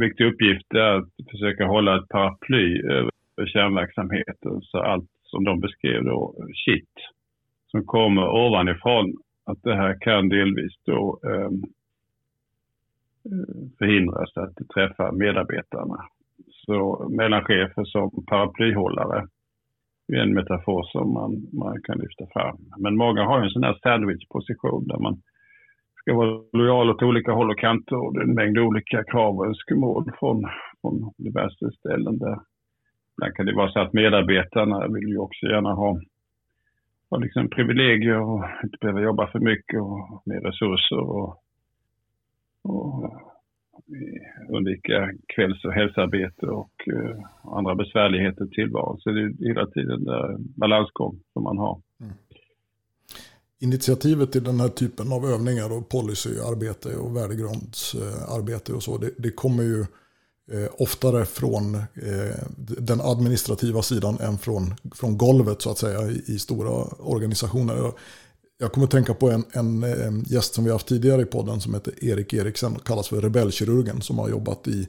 viktig uppgift är att försöka hålla ett paraply över kärnverksamheten så allt som de beskrev då, shit, som kommer ovanifrån, att det här kan delvis då ehm, eh, förhindras att träffa medarbetarna. Så mellanchefer som paraplyhållare en metafor som man, man kan lyfta fram. Men många har ju en sån här sandwichposition där man ska vara lojal åt olika håll och kanter och det är en mängd olika krav och önskemål från, från diverse ställen där. Ibland kan det vara så att medarbetarna vill ju också gärna ha, ha liksom privilegier och inte behöva jobba för mycket och mer resurser och, och Eh, undvika kvälls och hälsoarbete och eh, andra besvärligheter i tillvaron. Så det är hela tiden där balansgång som man har. Mm. initiativet till den här typen av övningar och policyarbete och värdegrundsarbete och så, det, det kommer ju eh, oftare från eh, den administrativa sidan än från, från golvet så att säga i, i stora organisationer. Jag, kommer att tänka på en, en, gäst som vi haft tidigare i podden som heter Erik Eriksen, och kallas för rebellkirurgen, som har jobbat i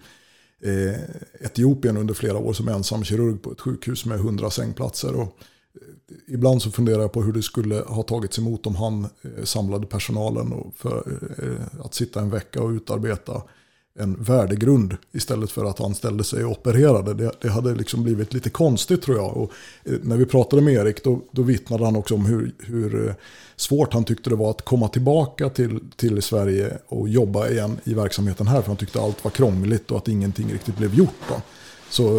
eh, Etiopien under flera år som ensam kirurg på ett sjukhus med 100 sängplatser. Och, eh, ibland så funderar jag på hur det skulle ha tagits emot om han eh, samlade personalen för eh, att sitta en vecka och utarbeta en värdegrund istället för att han ställde sig och opererade. Det, det hade liksom blivit lite konstigt tror jag. Och eh, när vi pratade med Erik då, då vittnade han också om hur, hur eh, svårt han tyckte det var att komma tillbaka till, till Sverige och jobba igen i verksamheten här. För han tyckte allt var krångligt och att ingenting riktigt blev gjort. Då. Så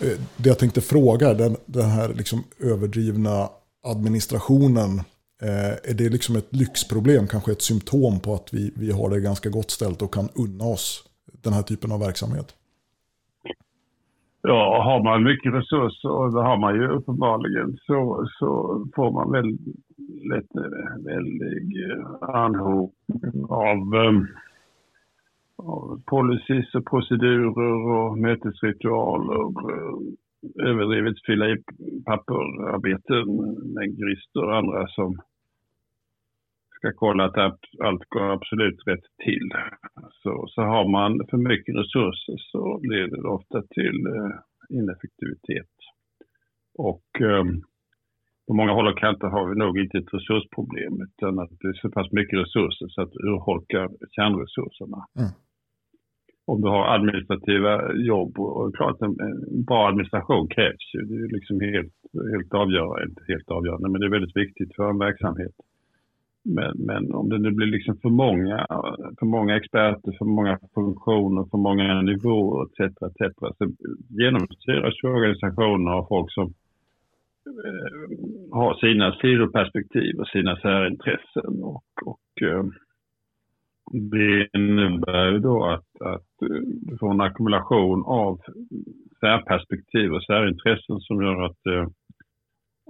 eh, det jag tänkte fråga, den, den här liksom överdrivna administrationen, Eh, är det liksom ett lyxproblem, kanske ett symptom på att vi, vi har det ganska gott ställt och kan unna oss den här typen av verksamhet? Ja, har man mycket resurser, och det har man ju uppenbarligen, så, så får man väl lätt en väldig eh, anhopning av av policies och procedurer och mötesritualer. Överdrivet fylla i papperarbeten med grister och andra som ska kolla att allt går absolut rätt till. Så, så har man för mycket resurser så leder det ofta till eh, ineffektivitet. Och um, på många håll och kanter har vi nog inte ett resursproblem utan att det är så pass mycket resurser så att det urholkar kärnresurserna. Mm om du har administrativa jobb och klart en, en bra administration krävs ju. Det är liksom helt, helt avgörande, inte helt avgörande, men det är väldigt viktigt för en verksamhet. Men, men om det nu blir liksom för många, för många experter, för många funktioner, för många nivåer etc. etc. så genomsyras ju organisationer av folk som eh, har sina sidoperspektiv och sina särintressen och, och eh, det innebär ju då att, att eh, du får en ackumulation av särperspektiv och särintressen som gör att, eh,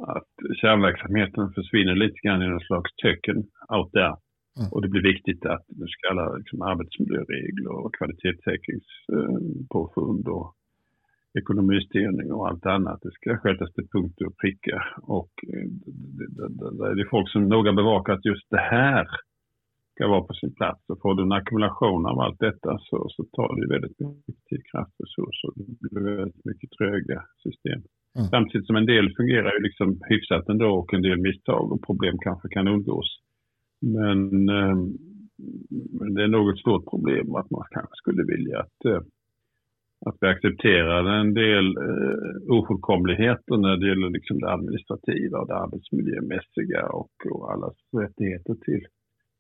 att kärnverksamheten försvinner lite grann i någon slags töcken out there. Mm. Och det blir viktigt att nu ska alla liksom, arbetsmiljöregler och kvalitetssäkringspåfund och ekonomistyrning och allt annat. Det ska skötas till punkt och pricka. Och eh, det är folk som noga bevakar att just det här ska vara på sin plats. Och får du en ackumulation av allt detta så, så tar det väldigt mycket tid, kraft, resurser. Det blir väldigt mycket tröga system. Mm. Samtidigt som en del fungerar ju liksom hyfsat ändå och en del misstag och problem kanske kan undgås. Men, eh, det är nog ett stort problem att man kanske skulle vilja att, eh, att vi accepterar en del eh, ofullkomligheter när det gäller liksom det administrativa och det arbetsmiljömässiga och, och allas rättigheter till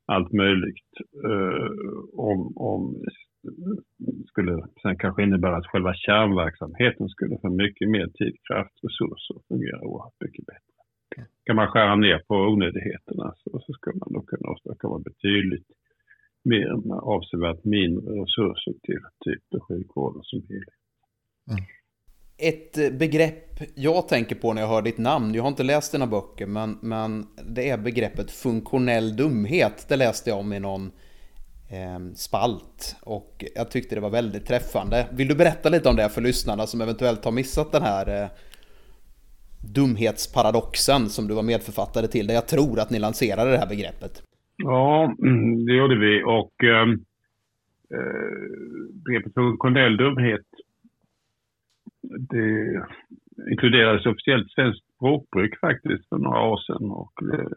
allt möjligt. Eh, om, om skulle sen kanske innebära att själva kärnverksamheten skulle få mycket mer tid, kraft, resurser och fungera oerhört mycket bättre. Kan man skära ner på onödigheterna så, så ska man då kunna åstadkomma betydligt mer med avsevärt mindre resurser till typ sjukvården som helhet. Mm. Ett eh, begrepp jag tänker på när jag hör ditt namn, jag har inte läst dina böcker, men, men det är begreppet funktionell dumhet. Det läste jag om i någon Ehm, spalt och jag tyckte det var väldigt träffande. Vill du berätta lite om det för lyssnarna som eventuellt har missat den här eh, dumhetsparadoxen som du var medförfattare till, där jag tror att ni lanserade det här begreppet? Ja, mm, det gjorde vi och ehm, eh, begreppet funktionell dumhet det inkluderades officiellt svenskt språkbruk faktiskt för några år sedan och eh,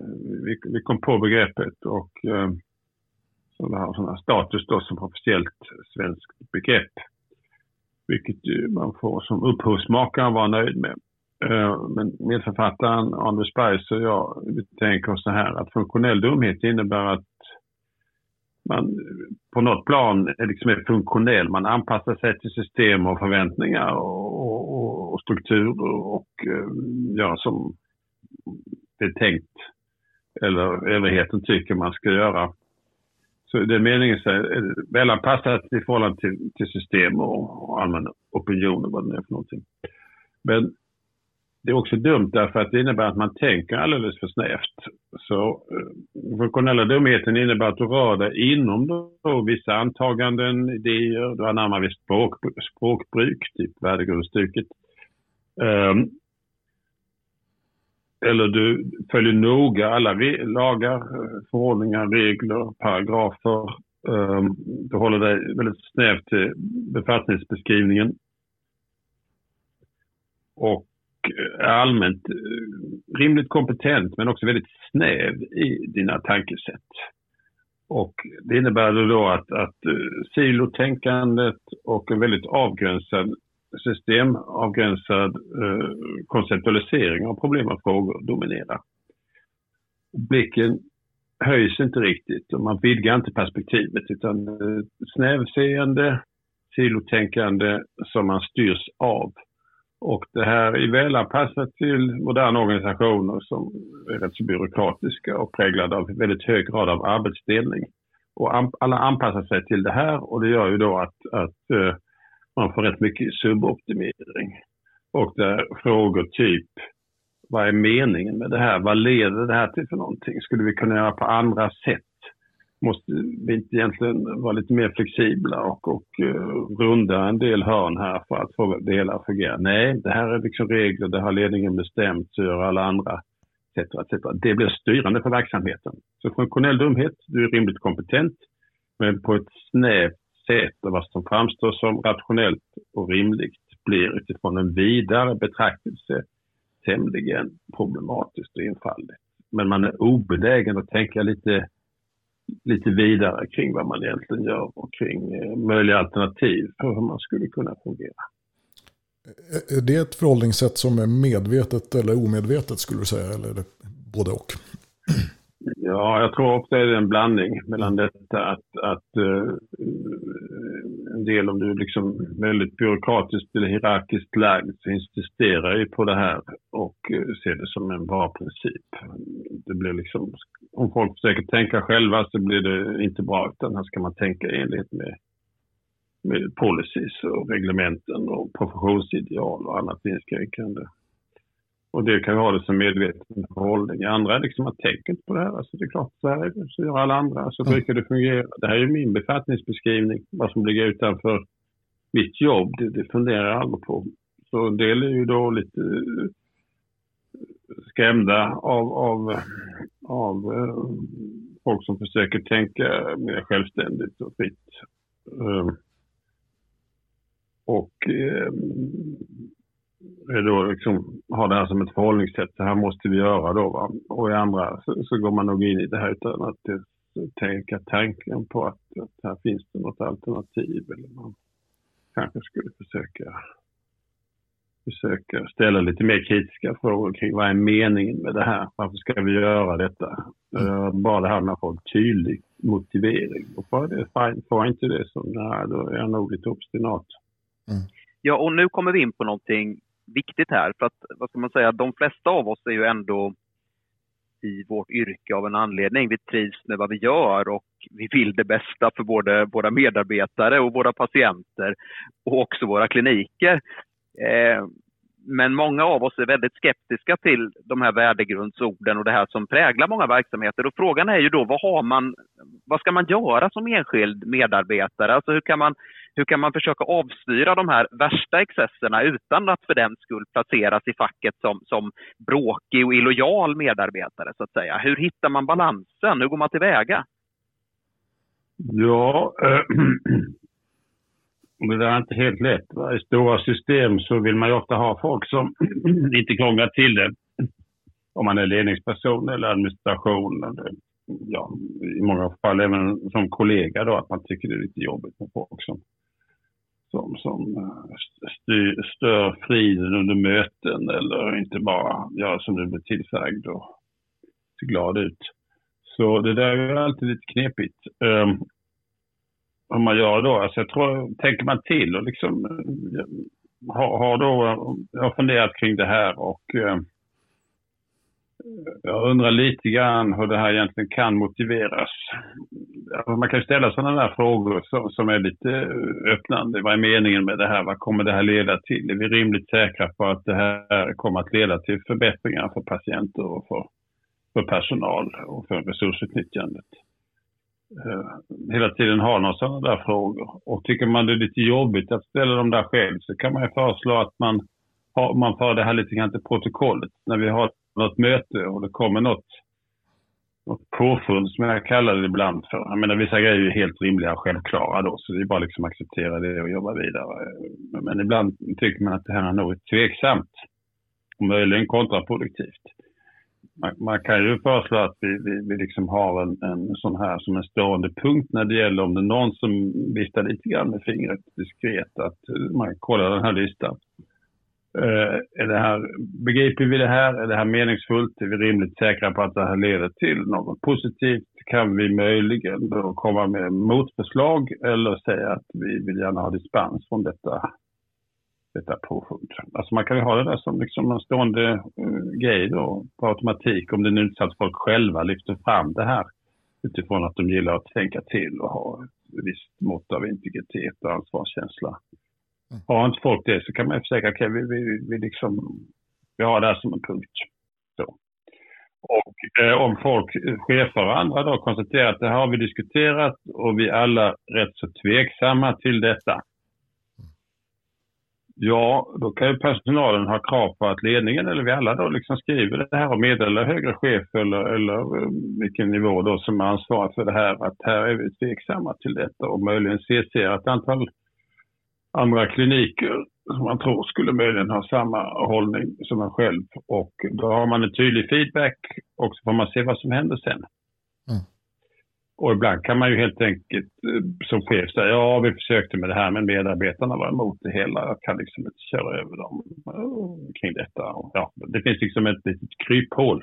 vi, vi kom på begreppet och eh, som har status då som officiellt svenskt begrepp. Vilket ju man får som upphovsmakare vara nöjd med. Eh, men medförfattaren Anders Bergs och jag vi tänker så här att funktionell dumhet innebär att man på något plan är, liksom är funktionell. Man anpassar sig till system och förväntningar och, och, och strukturer och gör gör eh, som det är tänkt eller överheten tycker man ska göra. Så det är meningen så är välanpassat i förhållande till, till system och, och allmän opinion och vad det nu är för någonting. Men det är också dumt därför att det innebär att man tänker alldeles för snävt. Så den funktionella dumheten innebär att du rör dig inom då vissa antaganden, idéer, du anammar visst språk, språkbruk, typ värdegrundstycket. Um, ehm, eller du följer noga alla lagar, förordningar, regler, paragrafer. Ehm, du håller dig väldigt snävt till befattningsbeskrivningen. Och eh, är allmänt eh, rimligt kompetent men också väldigt snäv i dina tankesätt. Och det innebär då att, att eh, silotänkandet och en väldigt avgränsad systemavgränsad eh, konceptualisering av problem och frågor dominerar. Blicken höjs inte riktigt och man vidgar inte perspektivet utan eh, snävseende, silotänkande som man styrs av och det här är välanpassat till moderna organisationer som är rätt så byråkratiska och präglade av väldigt hög grad av arbetsdelning. Och alla anpassar sig till det här och det gör ju då att, att eh, man får rätt mycket suboptimering. Och där frågor typ vad är meningen med det här? Vad leder det här till för någonting? Skulle vi kunna göra på andra sätt? måste vi inte egentligen vara lite mer flexibla och, och uh, runda en del hörn här för att få det hela att fungera. Nej, det här är liksom regler, det har ledningen bestämt, så gör alla andra, etc. etc. Det blir styrande för verksamheten. Så funktionell dumhet, du är rimligt kompetent, men på ett snävt sätt och vad som framstår som rationellt och rimligt blir utifrån en vidare betraktelse tämligen problematiskt och enfaldigt. Men man är obenägen att tänka lite lite vidare kring vad man egentligen gör och kring eh, möjliga alternativ för hur man skulle kunna fungera. Är det ett förhållningssätt som är medvetet eller omedvetet skulle du säga, eller är det både och? Ja, jag tror också det är en blandning mellan detta att, att uh, en del om du är liksom väldigt byråkratiskt eller hierarkiskt lagd så insisterar ju på det här och uh, ser det som en bra princip. Det blir liksom, om folk försöker tänka själva så blir det inte bra utan här ska man tänka i enlighet med, med policies och reglementen och professionsideal och annat inskränkande. Och det kan vi ha det som medveten förhållning. Andra är liksom, man tänker inte på det här. Alltså det är klart, så här. Så gör alla andra. Så mm. brukar det fungera. Det här är min befattningsbeskrivning. Vad som ligger utanför mitt jobb, det, det funderar jag aldrig på. Så en del är ju då lite eh, skrämda av, av, av uh, folk som försöker tänka mer självständigt och fritt. Uh, och då liksom har det här som ett förhållningssätt. Så här måste vi göra då. Va? Och i andra så, så, går man nog in i det här utan att tänka tanken på att, att här finns det något alternativ. Eller man kanske skulle försöka, försöka ställa lite mer kritiska frågor kring vad är meningen med det här? Varför ska vi göra detta? Mm. Bara det här med att få en tydlig motivering. Och får, det, får inte det så nej, då är jag nog lite obstinat. Mm. Ja, och nu kommer vi in på någonting viktigt här. För att, vad ska man säga, de flesta av oss är ju ändå i vårt yrke av en anledning. Vi trivs med vad vi gör och vi vill det bästa för både våra medarbetare och våra patienter och också våra kliniker. Eh, men många av oss är väldigt skeptiska till de här värdegrundsorden och det här som präglar många verksamheter. Och frågan är ju då, vad, har man, vad ska man göra som enskild medarbetare? Alltså hur kan man hur kan man försöka avstyra de här värsta excesserna utan att för den skull placeras i facket som, som bråkig och illojal medarbetare, så att säga? Hur hittar man balansen? Hur går man tillväga? Ja, äh, det är inte helt lätt. I stora system så vill man ju ofta ha folk som inte krånglar till det. Om man är ledningsperson eller administration. Eller, ja, I många fall även som kollega då, att man tycker det är lite jobbigt med folk som som, som eh, styr, stör friden under möten eller inte bara gör som du blir tillsagd och ser glad ut. Så det där är alltid lite knepigt. Ehm, um, vad man gör då, alltså jag tror, tänker man till och liksom eh, har, har då, jag har funderat kring det här och um, jag undrar lite grann hur det här egentligen kan motiveras. Alltså, man kan ställa sådana där frågor som, som, är lite eh, öppnande. Vad är meningen med det här? Vad kommer det här leda till? Är vi rimligt säkra på att det här kommer att leda till förbättringar för patienter och för för personal och för resursutnyttjandet. Eh, hela tiden har några sådana där frågor. Och tycker man det är lite jobbigt att ställa dem där själv så kan man ju föreslå att man, har, man för det här lite grann till protokollet. När vi har något möte och det kommer något, något påfund som jag kallar det ibland för. Jag menar vissa grejer är helt rimliga och självklara då så det är bara liksom acceptera det och jobba vidare. Men ibland tycker man att det här är något tveksamt och möjligen kontraproduktivt man, man, kan ju föreslå att vi, vi, vi liksom har en, en sån här som en stående punkt när det gäller om det är någon som viftar lite grann med fingret diskret att man kollar den här listan. Eh, är det här, begriper vi det här? Är det här meningsfullt? Är vi rimligt säkra på att det här leder till något positivt? Kan vi möjligen då komma med motförslag eller säga att vi vill gärna ha dispens från detta detta påfund. Alltså man kan ju ha det där som liksom en stående uh, grej då på automatik om det nu inte så att folk själva lyfter fram det här utifrån att de gillar att tänka till och ha ett visst mått av integritet och ansvarskänsla. Mm. Har inte folk det så kan man ju försäkra, okej okay, vi, vi, vi, liksom, vi har det här som en punkt. Så. Och eh, om folk, chefer och andra då konstaterar att det här har vi diskuterat och vi är alla rätt så tveksamma till detta Ja, då kan ju personalen ha krav på att ledningen eller vi alla då liksom skriver det här och meddelar högre chef eller, eller eh, vilken nivå då som är ansvarig för det här att här är vi tveksamma till detta och möjligen CC ett antal andra kliniker som man tror skulle möjligen ha samma hållning som en själv och då har man en tydlig feedback och så får man se vad som händer sen. Och ibland kan man ju helt enkelt eh, som chef säga ja vi försökte med det här men medarbetarna var emot det hela. Jag kan liksom inte köra över dem eh, kring detta. Och ja, det finns liksom ett litet kryphål.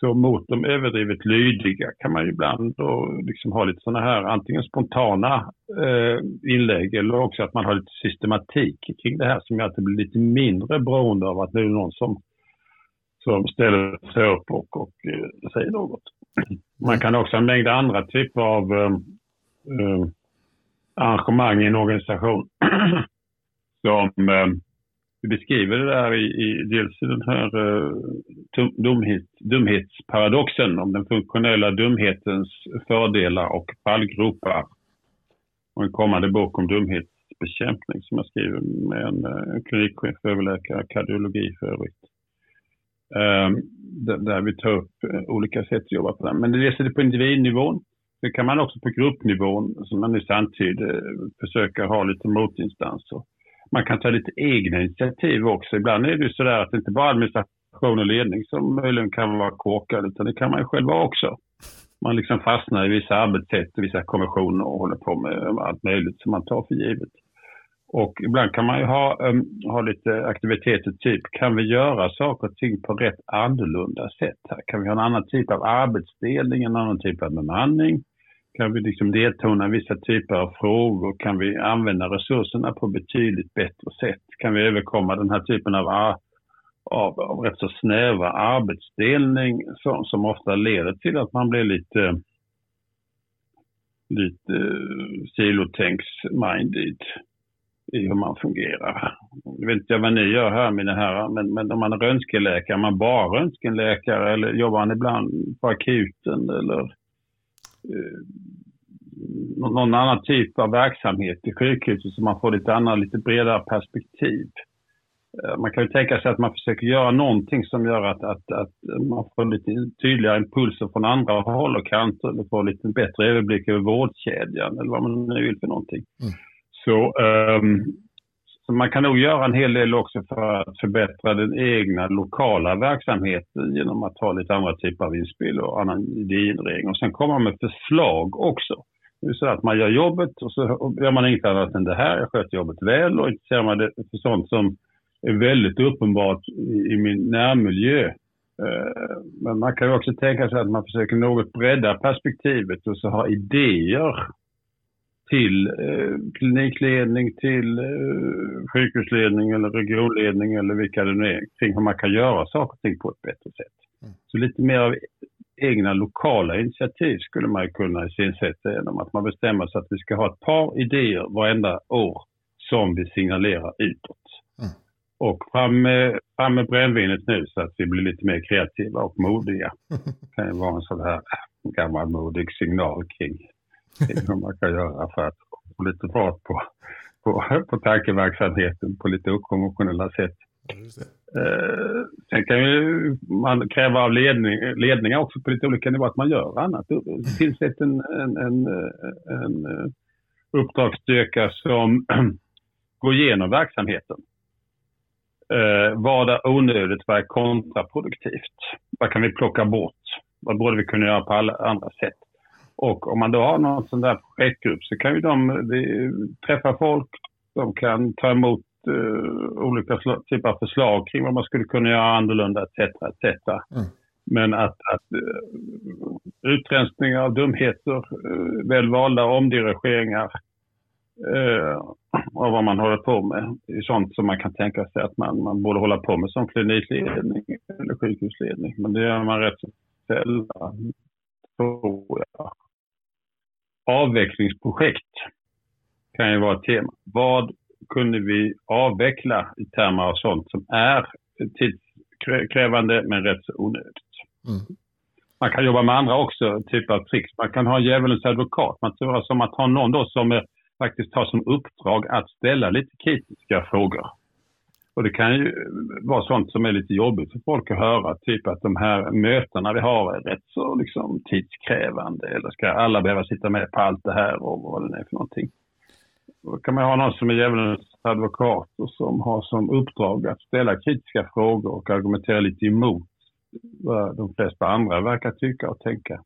Så mot de överdrivet lydiga kan man ju ibland då liksom ha lite sådana här antingen spontana eh, inlägg eller också att man har lite systematik kring det här som gör att det blir lite mindre beroende av att det är någon som, som ställer sig upp och, och eh, säger något. Man kan också ha en mängd andra typer av eh, eh arrangemang i en organisation. Som eh, du vi beskriver det där i, i dels i den här uh, dumhet, dumhetsparadoxen om den funktionella dumhetens fördelar och fallgropar. Och en kommande bok om dumhetsbekämpning som jag skriver med en, uh, klinikchef, överläkare, kardiologi för övrigt. Uh, där vi tar upp eh, olika sätt att jobba på det. Men det är det på individnivån. Det kan man också på gruppnivån, som man nyss antydde, försöka ha lite motinstanser. Man kan ta lite egna initiativ också. Ibland är det så där att det inte bara administration och ledning som möjligen kan vara korkad, utan det kan man ju själv vara också. Man liksom fastnar i vissa arbetssätt och vissa konventioner och håller på med allt möjligt som man tar för givet. Och ibland kan man ju ha, um, ha lite aktiviteter, typ kan vi göra saker och ting på rätt annorlunda sätt? Här? Kan vi ha en annan typ av arbetsdelning, en annan typ av bemanning? Kan vi liksom deltona vissa typer av frågor? Kan vi använda resurserna på betydligt bättre sätt? Kan vi överkomma den här typen av, av, av rätt så snäva arbetsdelning som, som ofta leder till att man blir lite lite uh, silotänks-minded i hur man fungerar. Jag vet inte vad ni gör här mina herrar, men, men om man är röntgenläkare, är man bara röntgenläkare eller jobbar man ibland på akuten eller någon annan typ av verksamhet i sjukhuset så man får lite annat, lite bredare perspektiv. Eh, man kan ju tänka sig att man försöker göra någonting som gör att, att, att man får lite tydligare impulser från andra håll och kanter eller får lite bättre överblick över vårdkedjan eller vad man nu vill för någonting. Mm. Så, um, så man kan nog göra en hel del också för att förbättra den egna lokala verksamheten genom att ha lite andra typer av inspel och annan idéinredning. Och sen komma med förslag också. Det är så att man gör jobbet och så gör man inget annat än det här. Jag sköter jobbet väl och intresserar man det för sånt som är väldigt uppenbart i, min närmiljö. Eh, men man kan ju också tänka sig att man försöker något bredda perspektivet och så ha idéer till eh, klinikledning, till eh, sjukhusledning eller regionledning eller vilka det nu är kring hur man kan göra saker och ting på ett bättre sätt. Mm. Så lite mer av egna lokala initiativ skulle man kunna iscensätta genom att man bestämmer sig att vi ska ha ett par idéer varenda år som vi signalerar utåt. Mm. Och fram med, fram med brännvinet nu så att vi blir lite mer kreativa och modiga. Det kan ju vara en sån här gammalmodig signal kring, hur man kan göra för att få lite fart på, på, på tankeverksamheten på lite okonventionella sätt. Eh, sen kan ju man kräva av ledning, ledningar också på lite olika nivåer att man gör annat. Tillsätt en, en, en, en eh, uppdragsstyrka som går igenom verksamheten. Eh, vad är onödigt? Vad är kontraproduktivt? Vad kan vi plocka bort? Vad borde vi kunna göra på alla andra sätt? Och om man då har någon sån där projektgrupp så kan ju de, de träffa folk, de kan ta emot uh, olika typer av förslag kring vad man skulle kunna göra annorlunda etc. etc. Mm. Men att, att uh, utrensningar av dumheter, uh, välvalda omdirigeringar uh, av vad man håller på med är sånt som man kan tänka sig att man, man borde hålla på med som klinikledning eller sjukhusledning. Men det gör man rätt så sällan, tror jag. Avvecklingsprojekt kan ju vara ett tema. Vad kunde vi avveckla i termer av sånt som är tidskrävande men rätt så onödigt. Mm. Man kan jobba med andra också, typer av tricks. Man kan ha djävulens advokat. Man tror som att ha någon då som faktiskt har som uppdrag att ställa lite kritiska frågor. Och det kan ju vara sånt som är lite jobbigt för folk att höra, typ att de här mötena vi har är rätt så liksom tidskrävande eller ska alla behöva sitta med på allt det här och vad det är för någonting. Då kan man ha någon som är djävulens advokat och som har som uppdrag att ställa kritiska frågor och argumentera lite emot vad de flesta andra verkar tycka och tänka.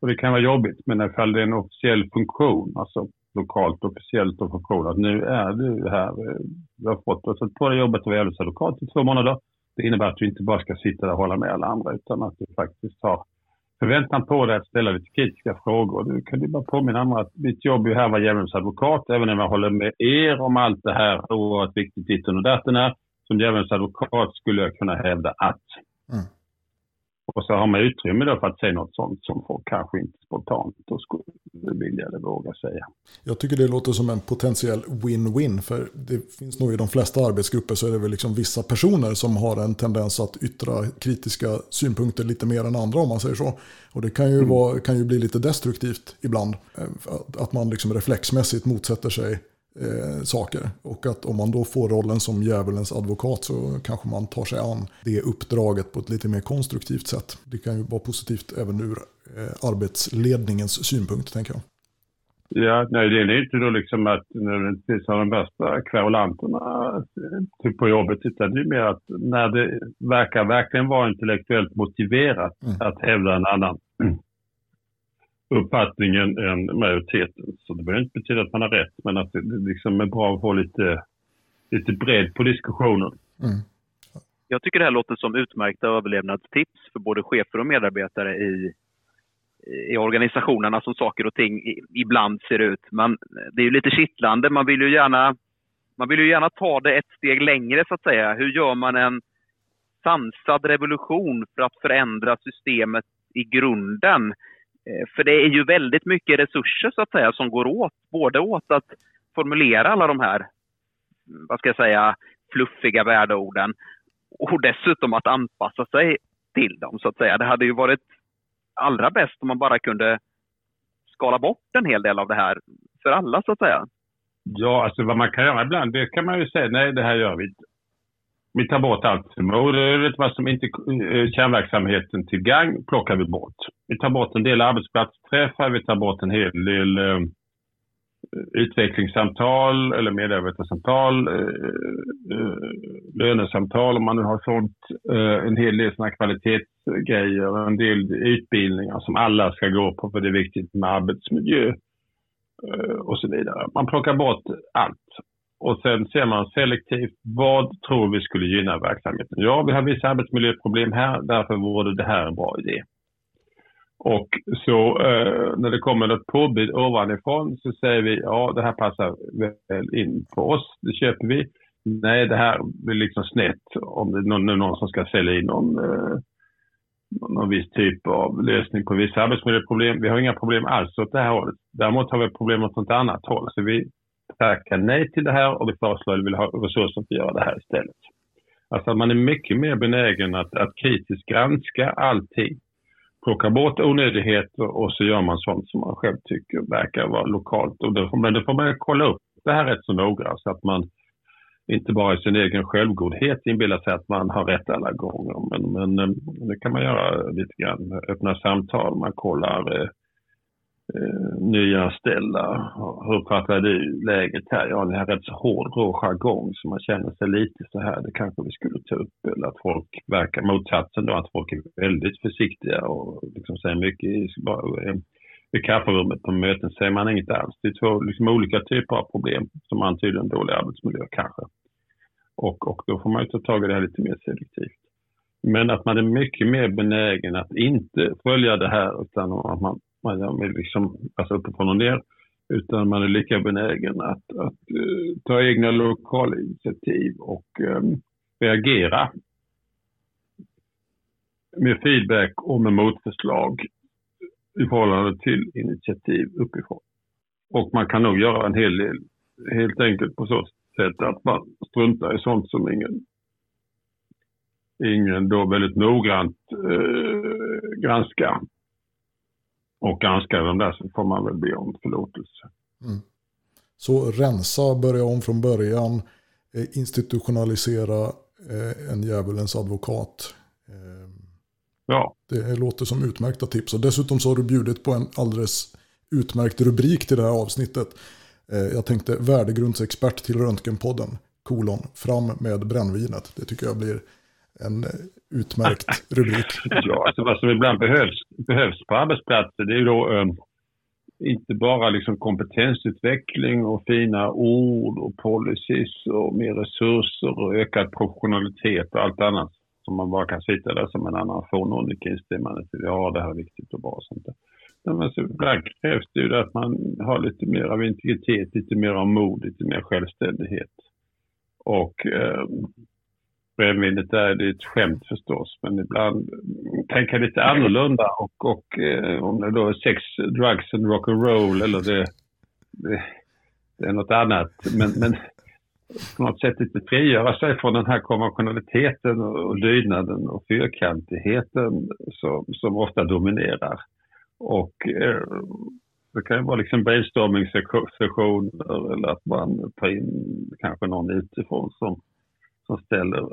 Och det kan vara jobbigt, men ifall det är en officiell funktion, alltså lokalt officiellt och funktion, att nu är du här, du har fått och på det jobbet och vara lokalt i två månader. Det innebär att du inte bara ska sitta där och hålla med alla andra, utan att du faktiskt har förväntan på dig att ställa lite kritiska frågor. Du kan ju bara påminna andra att mitt jobb är här var djävulens advokat, även om jag håller med er om allt det här oerhört viktigt ditten och datten är. Som djävulens advokat skulle jag kunna hävda att. Mm. Och så har man utrymme då för att säga något sånt som folk kanske inte spontant då skulle vilja eller våga säga. Jag tycker det låter som en potentiell win-win. För det finns nog i de flesta arbetsgrupper så är det väl liksom vissa personer som har en tendens att yttra kritiska synpunkter lite mer än andra om man säger så. Och det kan ju, mm. vara, kan ju bli lite destruktivt ibland. Eh, att man liksom reflexmässigt motsätter sig eh, saker. Och att om man då får rollen som djävulens advokat så kanske man tar sig an det uppdraget på ett lite mer konstruktivt sätt. Det kan ju vara positivt även ur eh, arbetsledningens synpunkt, tänker jag. Ja, nej, det är inte då liksom att nödvändigtvis har de bästa kverulanterna typ på jobbet, utan det är mer att när det verkar verkligen vara intellektuellt motiverat mm. att hävda en annan uppfattningen än majoriteten. Så det behöver inte betyda att man har rätt, men att det liksom är bra att få lite, lite bredd på diskussionen. Mm. Jag tycker det här låter som utmärkta överlevnadstips för både chefer och medarbetare i, i organisationerna som saker och ting ibland ser ut. Men det är ju lite kittlande. Man vill ju gärna, man vill ju gärna ta det ett steg längre så att säga. Hur gör man en sansad revolution för att förändra systemet i grunden? Eh, för det är ju väldigt mycket resurser så att säga som går åt, både åt att formulera alla de här, mm, vad ska jag säga, fluffiga värdeorden och dessutom att anpassa sig till dem så att säga. Det hade ju varit allra bäst om man bara kunde skala bort en hel del av det här för alla så att säga. Ja, alltså vad man kan göra ibland, det kan man ju säga, nej det här gör vi inte. Vi tar bort allt som onödigt, vad som inte är kärnverksamheten till gang plockar vi bort. Vi tar bort en del arbetsplatsträffar, vi tar bort en hel del eh, utvecklingssamtal eller medarbetarsamtal, eh, eh, lönesamtal om man nu har sånt, eh, en hel del sådana kvalitetsgrejer, en del utbildningar som alla ska gå på för det är viktigt med arbetsmiljö eh, och så vidare. Man plockar bort allt och sen ser man selektivt vad tror vi skulle gynna verksamheten. Ja, vi har vissa arbetsmiljöproblem här, därför vore det här en bra idé. Och så eh, när det kommer ett påbud ovanifrån så säger vi ja, det här passar väl in på oss, det köper vi. Nej, det här blir liksom snett om det är någon, någon som ska sälja in någon, eh, någon viss typ av lösning på vissa arbetsmiljöproblem. Vi har inga problem alls åt det här hållet. Däremot har vi problem åt något annat håll. Så vi tackar nej till det här och vi föreslår att vi vill ha resurser för att göra det här istället. Alltså man är mycket mer benägen att, att kritiskt granska allting. Plocka bort onödigheter och så gör man sånt som man själv tycker verkar vara lokalt. Och då, men då får man kolla upp det här rätt så noga så att man inte bara i sin egen självgodhet inbillar sig att man har rätt alla gånger. Men, men eh, det kan man göra lite grann. Öppna samtal, man kollar eh, eh, eh, nyanställda. Hur uppfattar du läget här? Ja, det här är rätt så hård rå jargong så man känner sig lite så här, det kanske vi skulle ta upp. Eller att folk verkar motsatsen då, att folk är väldigt försiktiga och liksom säger mycket i, eh, i kafferummet på möten säger man inget alls. Det är två liksom, olika typer av problem som antyder en dålig arbetsmiljö kanske. Och, och då får man ju ta tag i det här lite mer selektivt. Men att man är mycket mer benägen att inte följa det här utan att man man vill liksom passa uppifrån och ner. Utan man är lika benägen att, att uh, ta egna lokala initiativ och um, reagera med feedback och med motförslag i förhållande till initiativ uppifrån. Och man kan nog göra en hel del helt enkelt på så sätt att man struntar i sånt som ingen, ingen då väldigt noggrant eh, granskar och granskar de där så får man väl be om förlåtelse. Mm. Så rensa, börja om från början, eh, institutionalisera eh, en djävulens advokat. Eh, ja. Det låter som utmärkta tips. Och dessutom så har du bjudit på en alldeles utmärkt rubrik till det här avsnittet. Jag tänkte värdegrundsexpert till Röntgenpodden, kolon, fram med brännvinet. Det tycker jag blir en utmärkt rubrik. ja, alltså vad som ibland behövs, behövs på arbetsplatser det är då um, inte bara liksom kompetensutveckling och fina ord och policies och mer resurser och ökad professionalitet och allt annat som man bara kan sitta där som en annan fånig instämmande till. Ja, det här är viktigt och bra. Och sånt där. Men alltså, ibland krävs det ju att man har lite mer av integritet, lite mer av mod, lite mer självständighet. Och eh, Eh, brännvinet är det ett skämt förstås, men ibland tänka lite annorlunda och, och eh, om det då är sex, drugs and rock'n'roll eller det, det, det, är något annat. Men, men på något sätt lite frigöra sig från den här konventionaliteten och lydnaden och fyrkantigheten som, som ofta dominerar. Och eh, det kan ju vara liksom brainstorming-sessioner eller att man tar in kanske någon utifrån som som ställer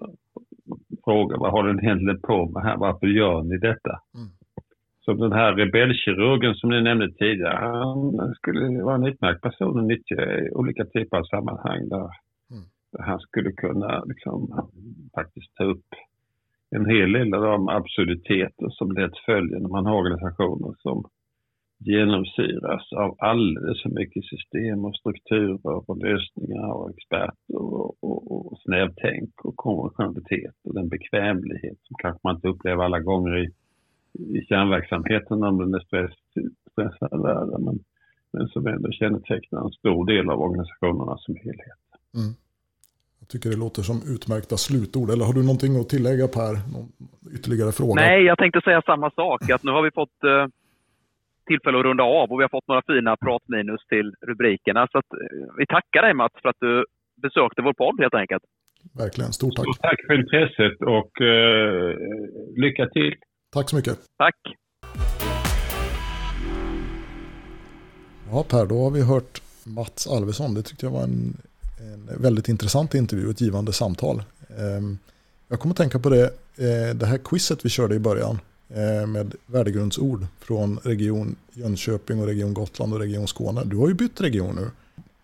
frågan vad har ni egentligen på med här, varför gör ni detta? Mm. Så den här rebellkirurgen som ni nämnde tidigare, han skulle vara en utmärkt person att nyttja i olika typer av sammanhang där, mm. han skulle kunna liksom, faktiskt ta upp en hel del av de absurditeter som lätt följer när man har organisationer som genomsyras av alldeles för mycket system och strukturer och lösningar och experter och, och, och snävtänk och konventionalitet och den bekvämlighet som kanske man inte upplever alla gånger i, i kärnverksamheten om den är stress, stressad världen men, men som ändå kännetecknar en stor del av organisationerna som helhet. Mm. Jag tycker det låter som utmärkta slutord. Eller har du någonting att tillägga Per? Någon ytterligare fråga? Nej, jag tänkte säga samma sak. Att nu har vi fått uh tillfälle att runda av och vi har fått några fina pratminus till rubrikerna. Så att, eh, vi tackar dig Mats för att du besökte vår podd helt enkelt. Verkligen, stort tack. Stort tack för intresset och uh, lycka till. Tack så mycket. Tack. Ja Per, då har vi hört Mats Alvesson. Det tyckte jag var en, en väldigt intressant intervju, ett givande samtal. Um, jag kommer att tänka på det, eh, det här quizet vi körde i början. Eh, med värdegrundsord från region Jönköping och region Gotland och region Skåne. Du har ju bytt region nu.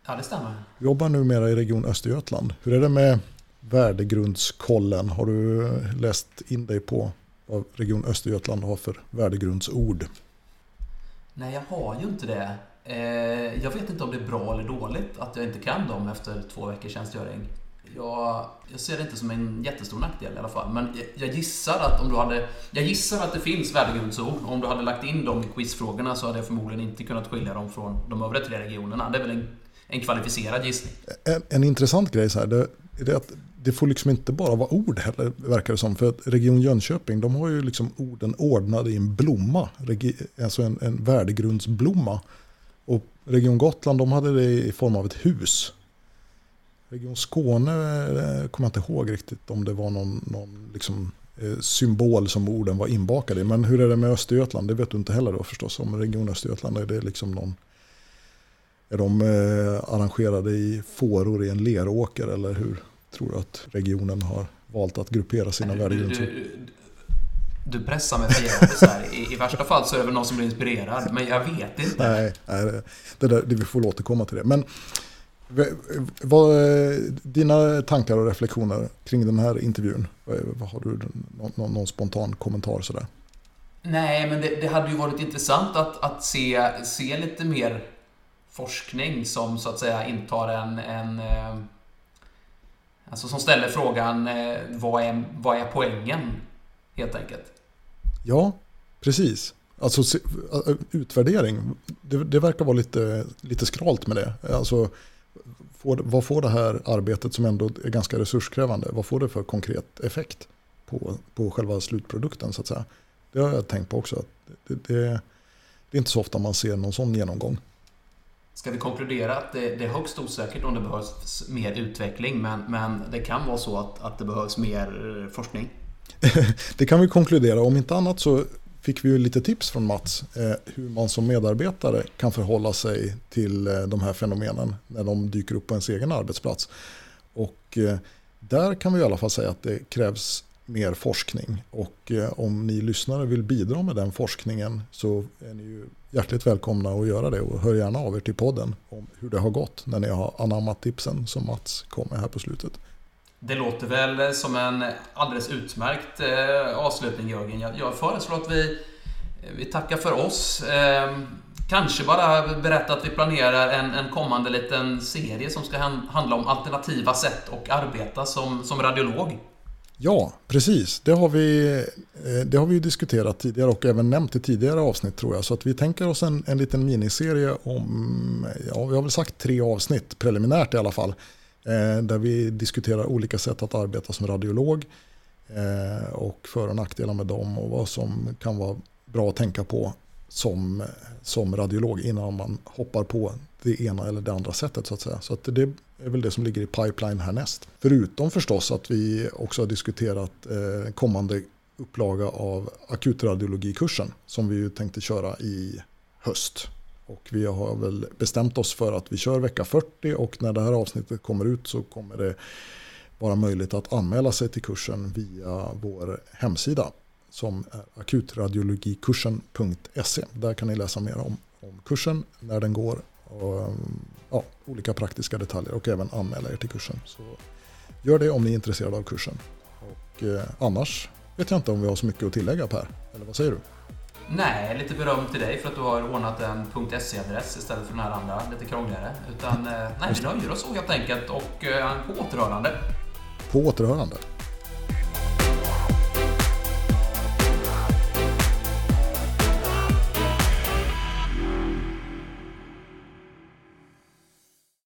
Ja, det stämmer. Du jobbar numera i region Östergötland. Hur är det med värdegrundskollen? Har du läst in dig på vad region Östergötland har för värdegrundsord? Nej, jag har ju inte det. Eh, jag vet inte om det är bra eller dåligt att jag inte kan dem efter två veckors tjänstgöring jag, jag ser det inte som en jättestor nackdel i alla fall. Men jag, jag gissar att om du hade... Jag gissar att det finns värdegrundsord. Om du hade lagt in dem i quizfrågorna så hade jag förmodligen inte kunnat skilja dem från de övriga tre regionerna. Det är väl en, en kvalificerad gissning. En, en intressant grej så här, det, det är att det får liksom inte bara vara ord heller, verkar det som. För att Region Jönköping, de har ju liksom orden ordnade i en blomma. Alltså en, en värdegrundsblomma. Och Region Gotland, de hade det i form av ett hus. Region Skåne eh, kommer jag inte ihåg riktigt om det var någon, någon liksom, eh, symbol som orden var inbakade i. Men hur är det med Östergötland? Det vet du inte heller då förstås. Om Region Östergötland är det liksom någon... Är de eh, arrangerade i fåror i en leråker eller hur tror du att regionen har valt att gruppera sina värdegrundsord? Du pressar mig förgäves här. I, I värsta fall så är det väl någon som blir inspirerad, men jag vet inte. Nej, nej det, där, det, vi får återkomma till det. Men vad, dina tankar och reflektioner kring den här intervjun? Vad, har du någon, någon, spontan kommentar sådär? Nej, men det, det, hade ju varit intressant att, att se, se lite mer forskning som så att säga intar en, en eh, Alltså som ställer frågan eh, vad är, vad är poängen? Helt enkelt. Ja, precis. Alltså utvärdering, det, det, verkar vara lite, lite skralt med det. Alltså, får, vad får det här arbetet som ändå är ganska resurskrävande, vad får det för konkret effekt på, på själva slutprodukten så att säga. Det har jag tänkt på också. Det, det, det är inte så ofta man ser någon sån genomgång. Ska vi konkludera att det, det, är högst osäkert om det behövs mer utveckling, men, men det kan vara så att, att det behövs mer forskning? det kan vi konkludera. Om inte annat så fick vi ju lite tips från Mats eh, hur man som medarbetare kan förhålla sig till eh, de här fenomenen när de dyker upp på ens egen arbetsplats. Och eh, där kan vi i alla fall säga att det krävs mer forskning. Och eh, om ni lyssnare vill bidra med den forskningen så är ni ju hjärtligt välkomna att göra det och hör gärna av er till podden om hur det har gått när ni har anammat tipsen som Mats kom med här på slutet. Det låter väl som en alldeles utmärkt eh, avslutning Jörgen. Jag, jag föreslår att vi, eh, vi tackar för oss. Ehm, kanske bara berätta att vi planerar en, en kommande liten serie som ska handla om alternativa sätt att arbeta som, som radiolog. Ja, precis. Det har, vi, eh, det har vi diskuterat tidigare och även nämnt i tidigare avsnitt tror jag. Så att vi tänker oss en, en liten miniserie om, ja vi har väl sagt tre avsnitt preliminärt i alla fall. Eh, där vi diskuterar olika sätt att arbeta som radiolog eh, och för och nackdelar med dem och vad som kan vara bra att tänka på som, som radiolog innan man hoppar på det ena eller det andra sättet så att säga. Så att det är väl det som ligger i pipeline härnäst. Förutom förstås att vi också har diskuterat eh, kommande upplaga av akutradiologikursen som vi ju tänkte köra i höst. Och vi har väl bestämt oss för att vi kör vecka 40 och när det här avsnittet kommer ut så kommer det vara möjligt att anmäla sig till kursen via vår hemsida som är akutradiologikursen.se. Där kan ni läsa mer om, om kursen, när den går och ja, olika praktiska detaljer och även anmäla er till kursen. Så gör det om ni är intresserade av kursen. Och eh, annars vet jag inte om vi har så mycket att tillägga Per, eller vad säger du? Nej, lite beröm till dig för att du har ordnat en .se-adress istället för den här andra, lite krångligare. Utan eh, nej, vi nöjer oss så helt enkelt och eh, på återhörande. På återhörande.